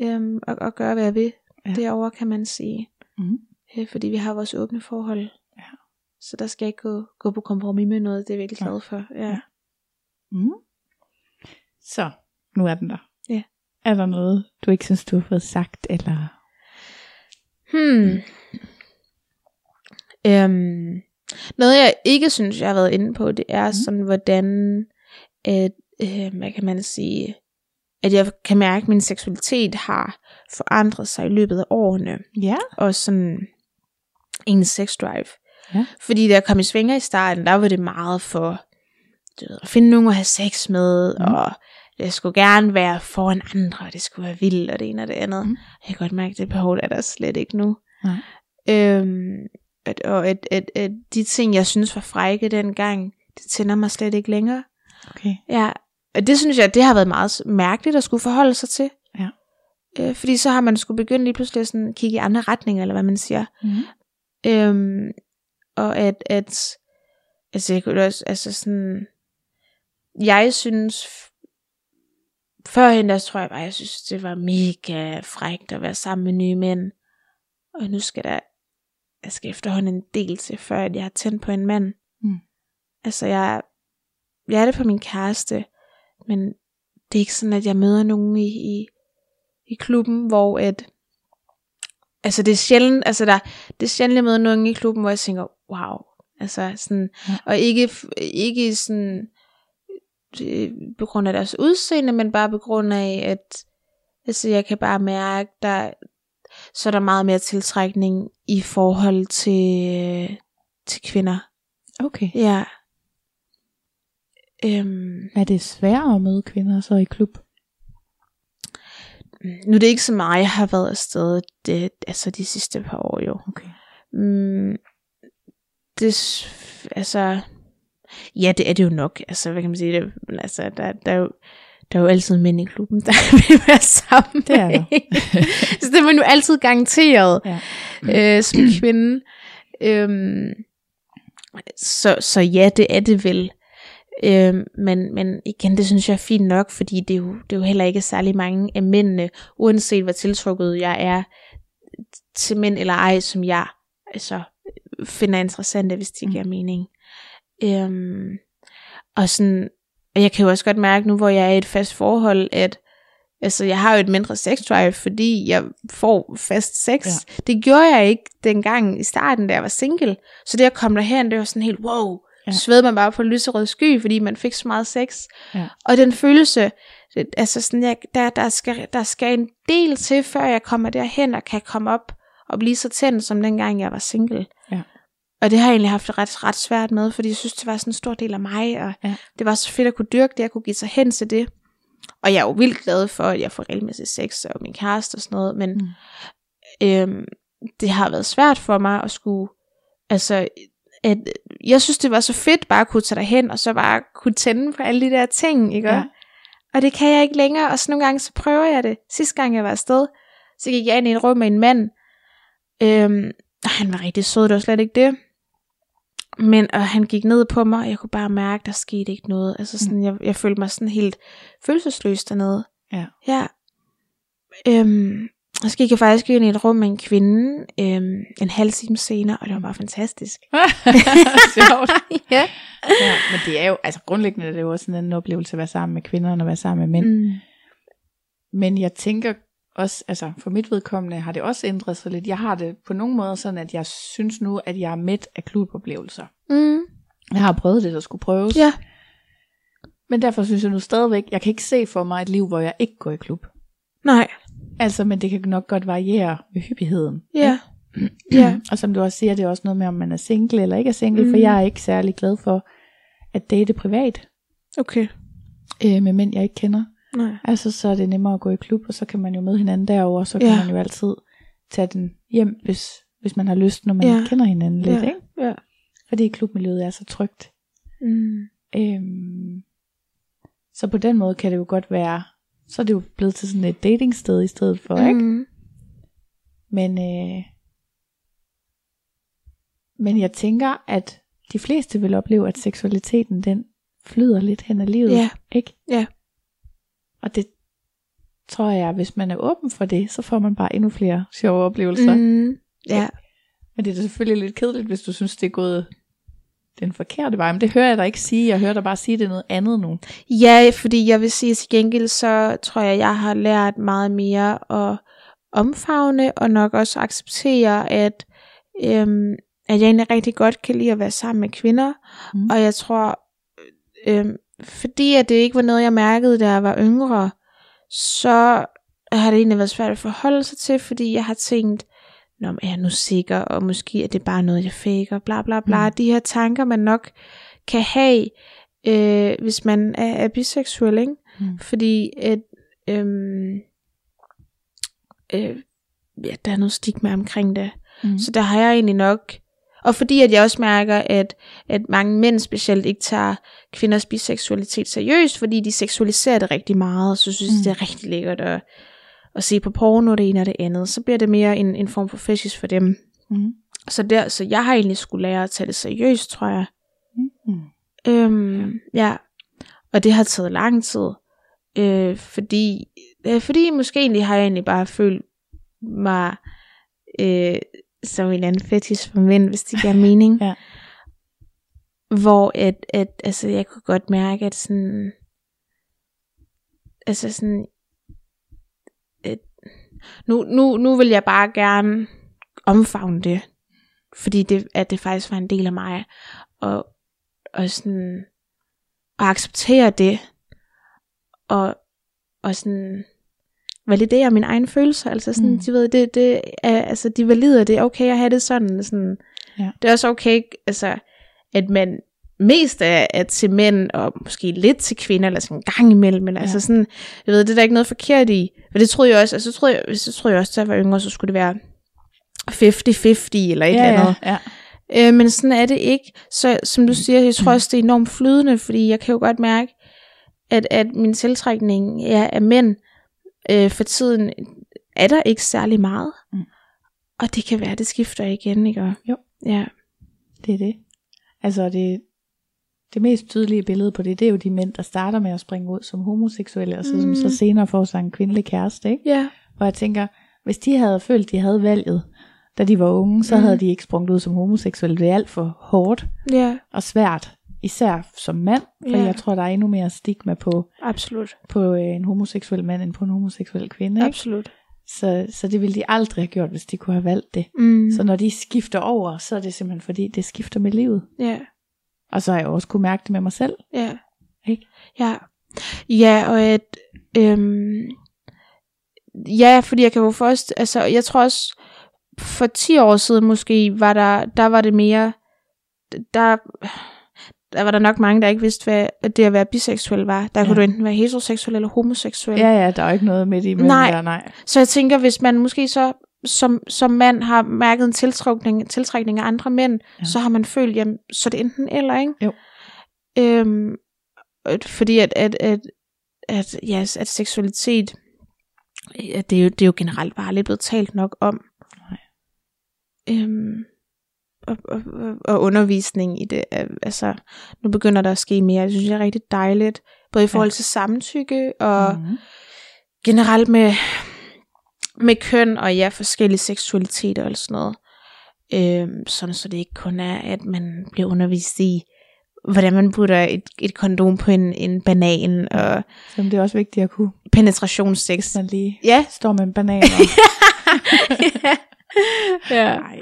Speaker 2: øhm, og, og gøre, hvad jeg vil.
Speaker 1: Ja.
Speaker 2: Ja. Derovre kan man sige.
Speaker 1: Mm.
Speaker 2: Øh, fordi vi har vores åbne forhold.
Speaker 1: Ja.
Speaker 2: Så der skal jeg ikke gå, gå på kompromis med noget. Det er jeg virkelig
Speaker 1: Ja.
Speaker 2: glad for. Ja.
Speaker 1: Ja. Mm. Så, nu er den der.
Speaker 2: Ja.
Speaker 1: Er der noget, du ikke synes, du har fået sagt, eller...
Speaker 2: Hmm. Øhm, noget jeg ikke synes, jeg har været inde på, det er mm. sådan, hvordan, at, øh, hvad kan man sige, at jeg kan mærke, at min seksualitet har forandret sig i løbet af årene.
Speaker 1: Ja.
Speaker 2: Og sådan en sex drive.
Speaker 1: Ja.
Speaker 2: Fordi da jeg kom i svinger i starten, der var det meget for du ved, at finde nogen at have sex med,
Speaker 1: mm.
Speaker 2: og det skulle gerne være foran andre, og det skulle være vildt, og det ene og det andet.
Speaker 1: Mm.
Speaker 2: Jeg kan godt mærke, at det behov er der slet ikke nu.
Speaker 1: Nej.
Speaker 2: Øhm, at, og at, at, at de ting, jeg synes var frække dengang, det tænder mig slet ikke længere.
Speaker 1: Okay.
Speaker 2: Ja, og det synes jeg, det har været meget mærkeligt at skulle forholde sig til.
Speaker 1: Ja.
Speaker 2: Øh, fordi så har man skulle begynde lige pludselig at sådan kigge i andre retninger, eller hvad man siger.
Speaker 1: Mm.
Speaker 2: Øhm, og at, at altså jeg kunne også, altså sådan, jeg synes, førhen der tror jeg bare, jeg synes, det var mega frækt at være sammen med nye mænd. Og nu skal der, jeg skal efterhånden en del til, før jeg har tændt på en mand.
Speaker 1: Mm.
Speaker 2: Altså jeg, jeg er det for min kæreste, men det er ikke sådan, at jeg møder nogen i, i, i klubben, hvor at, altså det er sjældent, altså der, det er sjældent, jeg møder nogen i klubben, hvor jeg tænker, wow, altså sådan,
Speaker 1: Ja.
Speaker 2: og ikke, ikke sådan, på grund af deres udseende, men bare på grund af, at altså jeg kan bare mærke, der, så er der meget mere tiltrækning i forhold til, til kvinder.
Speaker 1: Okay.
Speaker 2: Ja. Øhm,
Speaker 1: Er det sværere at møde kvinder så i klub?
Speaker 2: nu er det ikke så meget, jeg har været afsted det, altså de sidste par år jo.
Speaker 1: Okay.
Speaker 2: Mm, det, altså, ja, det er det jo nok. Altså, hvad kan man sige? Det, altså, der, der, er jo, der er jo altid mænd i klubben, (laughs) der vil være sammen.
Speaker 1: Det er der.
Speaker 2: så det er man jo altid garanteret
Speaker 1: Ja.
Speaker 2: øh, som kvinde. Øhm, så, så ja, det er det vel. Øhm, men, men igen, det synes jeg er fint nok, fordi det er, jo, det er jo heller ikke særlig mange af mændene, uanset hvor tiltrukket jeg er til mænd eller ej, som jeg altså, finder interessante, hvis det
Speaker 1: Mm.
Speaker 2: giver mening. Øhm, og sådan, og jeg kan jo også godt mærke nu, hvor jeg er i et fast forhold, at altså, jeg har jo et mindre sex drive, fordi jeg får fast sex.
Speaker 1: Ja.
Speaker 2: Det gjorde jeg ikke dengang i starten, da jeg var single. Så det at komme derhen, det var sådan helt, wow,
Speaker 1: Ja.
Speaker 2: sved man bare på lyserød sky, fordi man fik så meget sex.
Speaker 1: Ja.
Speaker 2: Og den følelse, det, altså sådan, jeg, der, der, skal, der skal en del til, før jeg kommer derhen og kan komme op og blive så tændt, som dengang jeg var single.
Speaker 1: Ja.
Speaker 2: Og det har jeg egentlig haft ret, ret svært med, fordi jeg synes, det var sådan en stor del af mig, og
Speaker 1: Ja.
Speaker 2: det var så fedt at kunne dyrke det, at kunne give sig hen til det. Og jeg er jo vildt glad for, at jeg får regelmæssigt sex og min kæreste og sådan noget, men
Speaker 1: Mm.
Speaker 2: øhm, det har været svært for mig at skulle, altså, at, jeg synes, det var så fedt bare at kunne tage derhen, og så bare kunne tænde på alle de der ting, ikke?
Speaker 1: Ja.
Speaker 2: Ja. Og det kan jeg ikke længere, og så nogle gange, så prøver jeg det. Sidste gang jeg var afsted, så gik jeg ind i et rum med en mand, øhm, og han var rigtig sød, det var slet ikke det. Men og han gik ned på mig, og jeg kunne bare mærke, der skete ikke noget. Altså sådan, jeg, jeg følte mig sådan helt følelsesløs dernede.
Speaker 1: Ja.
Speaker 2: Ja. Øhm, og så gik jeg faktisk ind i et rum med en kvinde, øhm, en halv time senere, og det var bare fantastisk. (laughs)
Speaker 1: Sjovt. (laughs)
Speaker 2: ja.
Speaker 1: ja, men det er jo, altså grundlæggende er det jo også sådan en oplevelse at være sammen med kvinder, at være sammen med mænd.
Speaker 2: Mm.
Speaker 1: Men jeg tænker også, altså for mit vedkommende har det også ændret sig lidt. Jeg har det på nogle måder sådan, at jeg synes nu, at jeg er midt af kluboplevelser.
Speaker 2: Mm.
Speaker 1: Jeg har prøvet det, der skulle prøves.
Speaker 2: Ja.
Speaker 1: Men derfor synes jeg nu stadigvæk, jeg kan ikke se for mig et liv, hvor jeg ikke går i klub.
Speaker 2: Nej.
Speaker 1: Altså, men det kan nok godt variere med hyppigheden.
Speaker 2: Ja. (clears throat) ja.
Speaker 1: Og som du også siger, det er også noget med, om man er single eller ikke er single, mm. for jeg er ikke særlig glad for at date privat
Speaker 2: Okay.
Speaker 1: øh, med mænd, jeg ikke kender.
Speaker 2: Nej.
Speaker 1: Altså, så er det nemmere at gå i klub, og så kan man jo møde hinanden derovre, så kan
Speaker 2: Ja.
Speaker 1: man jo altid tage den hjem, hvis, hvis man har lyst, når man
Speaker 2: Ja.
Speaker 1: kender hinanden lidt,
Speaker 2: ja.
Speaker 1: ikke?
Speaker 2: Ja.
Speaker 1: Fordi klubmiljøet er så trygt.
Speaker 2: Mm.
Speaker 1: Øhm, så på den måde kan det jo godt være, så er det jo blevet til sådan et datingsted i stedet for, ikke?
Speaker 2: Mm.
Speaker 1: Men, øh, men jeg tænker, at de fleste vil opleve, at seksualiteten den flyder lidt hen ad livet,
Speaker 2: Ja.
Speaker 1: ikke?
Speaker 2: Ja.
Speaker 1: Og det tror jeg, hvis man er åben for det, så får man bare endnu flere sjove oplevelser. Mm.
Speaker 2: Mm. Ja.
Speaker 1: Men det er da selvfølgelig lidt kedeligt, hvis du synes, det er gået den forkerte vej. Men det hører jeg dig ikke sige. Jeg hører dig bare sige, det er noget andet nu.
Speaker 2: Ja, fordi jeg vil sige til gengæld, så tror jeg, jeg har lært meget mere at omfavne, og nok også acceptere, at, øhm, at jeg egentlig rigtig godt kan lide at være sammen med kvinder.
Speaker 1: Mm.
Speaker 2: Og jeg tror, øhm, fordi at det ikke var noget, jeg mærkede, da jeg var yngre, så har det egentlig været svært at forholde sig til, fordi jeg har tænkt, Nå, er jeg nu sikker, og måske er det bare noget, jeg faker, bla bla bla.
Speaker 1: Mm.
Speaker 2: De her tanker, man nok kan have, øh, hvis man er, er biseksuel, ikke?
Speaker 1: Mm.
Speaker 2: Fordi at, øhm, øh, ja, der er noget stigma omkring det.
Speaker 1: Mm.
Speaker 2: Så der har jeg egentlig nok, og fordi at jeg også mærker, at, at mange mænd specielt ikke tager kvinders biseksualitet seriøst, fordi de seksualiserer det rigtig meget, så synes
Speaker 1: Mm.
Speaker 2: det er rigtig lækkert at, at se på porno, det ene og det andet. Så bliver det mere en, en form for fetish for dem.
Speaker 1: Mm.
Speaker 2: Så, der, så jeg har egentlig skulle lære at tage det seriøst, tror jeg.
Speaker 1: Mm.
Speaker 2: Øhm, ja. Og det har taget lang tid. Øh, fordi, øh, fordi måske egentlig har jeg egentlig bare følt mig øh, som en eller anden fetish for mænd, hvis det giver mening. (laughs)
Speaker 1: Ja.
Speaker 2: Hvor at, at, altså, jeg kunne godt mærke, at sådan, altså sådan, at, nu, nu, nu vil jeg bare gerne omfavne det, fordi det, at det faktisk var en del af mig, og, og sådan, at acceptere det, og, og sådan, validere mine egne følelser, altså sådan,
Speaker 1: Mm.
Speaker 2: mm. de ved, det, det er, altså, de valider, det er okay at have det sådan, sådan,
Speaker 1: Ja.
Speaker 2: det er også okay, altså, at man mest er, er til mænd, og måske lidt til kvinder, eller sådan en gang imellem, men ja. altså sådan, jeg ved, det er der ikke noget forkert i, for det troede jeg også, altså, så troede jeg, så troede jeg også, da jeg var yngre, så skulle det være 50-50, eller et
Speaker 1: ja,
Speaker 2: eller andet.
Speaker 1: ja, ja.
Speaker 2: Øh, men sådan er det ikke. Så som du siger, jeg tror også, det er enormt flydende, fordi jeg kan jo godt mærke, at, at min tiltrækning ja, af mænd øh, for tiden er der ikke særlig meget.
Speaker 1: Mm.
Speaker 2: Og det kan være, det skifter igen, ikke?
Speaker 1: Jo.
Speaker 2: Ja.
Speaker 1: Det er det. Altså, det, det mest tydelige billede på det, det er jo de mænd, der starter med at springe ud som homoseksuelle, og så, mm. som så senere får sig en kvindelig kæreste. Ikke?
Speaker 2: Ja.
Speaker 1: Og jeg tænker, hvis de havde følt, de havde valget, da de var unge, så mm. havde de ikke sprunget ud som homoseksuelle. Det er alt for hårdt
Speaker 2: Ja,
Speaker 1: og svært, især som mand, for
Speaker 2: Ja.
Speaker 1: jeg tror, der er endnu mere stigma på,
Speaker 2: absolut.
Speaker 1: på øh, en homoseksuel mand, end på en homoseksuel kvinde. Ikke?
Speaker 2: Absolut.
Speaker 1: Så, så det ville de aldrig have gjort, hvis de kunne have valgt det.
Speaker 2: Mm.
Speaker 1: Så når de skifter over, så er det simpelthen fordi, det skifter med livet.
Speaker 2: Ja,
Speaker 1: Og så har jeg også kunne mærke det med mig selv.
Speaker 2: ja.
Speaker 1: Ikke?
Speaker 2: Ja. Ja, og at... Øhm, ja, fordi jeg kan jo først... Altså, jeg tror også, for 10 år siden måske, var der, der var det mere... Der, der var der nok mange, der ikke vidste, hvad at det at være biseksuel var. Der ja. Kunne du enten være heteroseksuel eller homoseksuel.
Speaker 1: Ja, ja, der er ikke noget midt i mellem
Speaker 2: Nej.
Speaker 1: der, nej.
Speaker 2: Så jeg tænker, hvis man måske så som, som mand har mærket en tiltrækning, tiltrækning af andre mænd, ja. Så har man følt, jamen, så er det enten eller, ikke?
Speaker 1: Jo.
Speaker 2: Øhm, at- fordi at, at, at, at, ja, at seksualitet, ja, det, er jo, det er jo generelt bare lidt blevet talt nok om.
Speaker 1: Nej.
Speaker 2: Øhm, og, og, og, undervisning i det, altså, nu begynder der at ske mere, det synes jeg er rigtig dejligt, både i forhold til samtykke og
Speaker 1: Mhm.
Speaker 2: generelt med, med køn og ja, forskellige seksualiteter og sådan noget. Øhm, sådan så det ikke kun er, at man bliver undervist i, hvordan man putter et, et kondom på en, en banan og
Speaker 1: Så det er også vigtigt at kunne,
Speaker 2: penetrationssex.
Speaker 1: hvis man lige
Speaker 2: Ja.
Speaker 1: står med en banan. Og, (laughs)
Speaker 2: ja. (laughs)
Speaker 1: nej.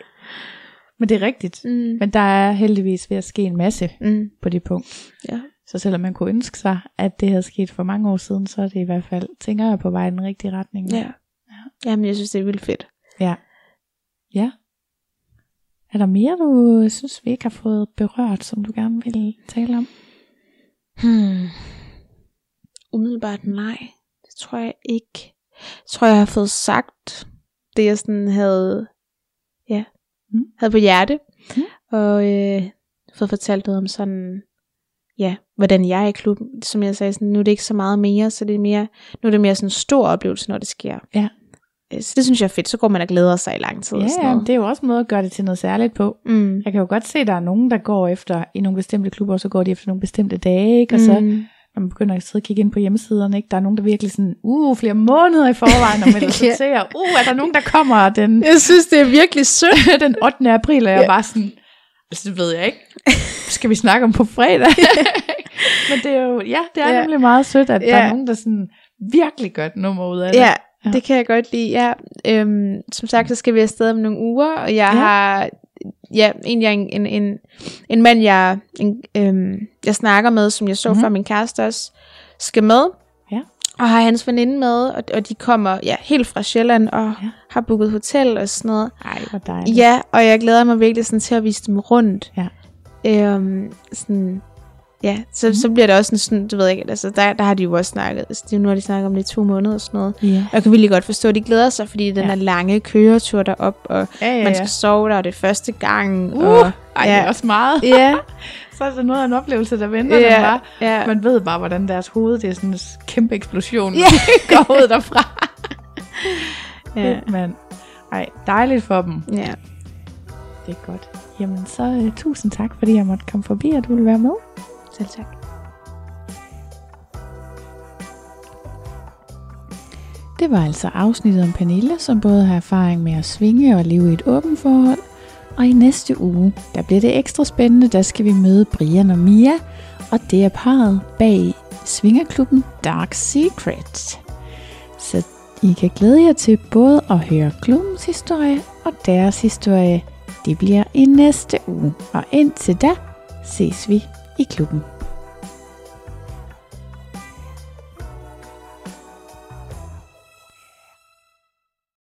Speaker 1: Men det er rigtigt.
Speaker 2: Mm.
Speaker 1: Men der er heldigvis ved at ske en masse
Speaker 2: Mm.
Speaker 1: på det punkt.
Speaker 2: Ja.
Speaker 1: Så selvom man kunne ønske sig, at det havde sket for mange år siden, så er det i hvert fald, tænker jeg, på vej i den rigtige retning.
Speaker 2: Ja. Jamen, jeg synes, det er vildt fedt.
Speaker 1: Ja. Ja. Er der mere, du synes, vi ikke har fået berørt, som du gerne vil tale om?
Speaker 2: Hmm. Umiddelbart nej. Det tror jeg ikke. Jeg tror, jeg har fået sagt det, jeg sådan havde, ja,
Speaker 1: Mm.
Speaker 2: havde på hjerte.
Speaker 1: Mm.
Speaker 2: Og øh, fået fortalt noget om sådan, ja, hvordan jeg er i klubben. Som jeg sagde, sådan, nu er det ikke så meget mere, så det er mere, nu er det mere sådan en stor oplevelse, når det sker.
Speaker 1: Ja.
Speaker 2: Øh, Så det synes jeg er fedt. Så går man og glæder sig i lang tid. og sådan
Speaker 1: Ja,
Speaker 2: noget.
Speaker 1: det er jo også en måde at gøre det til noget særligt på.
Speaker 2: Mm.
Speaker 1: Jeg kan jo godt se, at der er nogen, der går efter, i nogle bestemte klubber, og så går de efter nogle bestemte dage, ikke? Og så,
Speaker 2: Mm.
Speaker 1: Når man begynder at sidde og kigge ind på hjemmesiderne, ikke? Der er nogen, der virkelig sådan, uh, flere måneder i forvejen, og melder (laughs) sig til, og uh, er der nogen, der kommer den, (laughs)
Speaker 2: Jeg synes, det er virkelig sødt. (laughs)
Speaker 1: den 8. april, og jeg er
Speaker 2: Ja.
Speaker 1: bare sådan, altså det ved jeg ikke. Skal vi snakke om på fredag? Men det er jo, ja, det er
Speaker 2: Ja.
Speaker 1: nemlig meget sødt, at der
Speaker 2: Ja.
Speaker 1: er nogen, der sådan virkelig gør et nummer ud af det.
Speaker 2: Ja,
Speaker 1: Ja.
Speaker 2: det kan jeg godt lide. Ja, øhm, som sagt, så skal vi afsted om nogle uger, og jeg
Speaker 1: ja.
Speaker 2: har ja, egentlig en, en, en, en mand, jeg, en, øhm, jeg snakker med, som jeg så
Speaker 1: Mhm.
Speaker 2: mm-hmm. før min kæreste også, skal med.
Speaker 1: Ja.
Speaker 2: Og har hans veninde med, og, og de kommer ja, helt fra Sjælland og
Speaker 1: ja.
Speaker 2: har booket hotel og sådan noget.
Speaker 1: Ej, hvor dejligt.
Speaker 2: Ja, og jeg glæder mig virkelig sådan til at vise dem rundt.
Speaker 1: Ja.
Speaker 2: Øhm, sådan, ja, så, mm. så bliver det også sådan, du ved ikke, altså der, der har de jo også snakket, altså, de, nu har de snakket om det i to måneder og sådan noget.
Speaker 1: Ja.
Speaker 2: Og jeg kan virkelig godt forstå, at de glæder sig, fordi den Ja. er lange køretur derop, og
Speaker 1: Ja, ja,
Speaker 2: man
Speaker 1: ja.
Speaker 2: skal sove der, og det er første gang.
Speaker 1: Uh,
Speaker 2: og,
Speaker 1: ej,
Speaker 2: ja.
Speaker 1: det er også meget.
Speaker 2: ja, (laughs)
Speaker 1: Så er der noget af en oplevelse, der venter dem
Speaker 2: ja,
Speaker 1: bare.
Speaker 2: ja.
Speaker 1: Man ved bare, hvordan deres hoved, det er sådan en kæmpe eksplosion,
Speaker 2: Ja. (laughs)
Speaker 1: går ud derfra. (laughs)
Speaker 2: ja.
Speaker 1: Fedt, mand. Ej, dejligt for dem.
Speaker 2: ja.
Speaker 1: Det er godt. Jamen, så uh, tusind tak, fordi jeg måtte komme forbi, og du ville være med.
Speaker 2: Selv tak.
Speaker 1: Det var altså afsnittet om Pernille, som både har erfaring med at svinge og leve i et åbent forhold. Og i næste uge, der bliver det ekstra spændende, der skal vi møde Brian og Mia, og det er parret bag svingerklubben Dark Secret. Så I kan glæde jer til både at høre klubbens historie og deres historie. Det bliver i næste uge, og indtil da ses vi i klubben.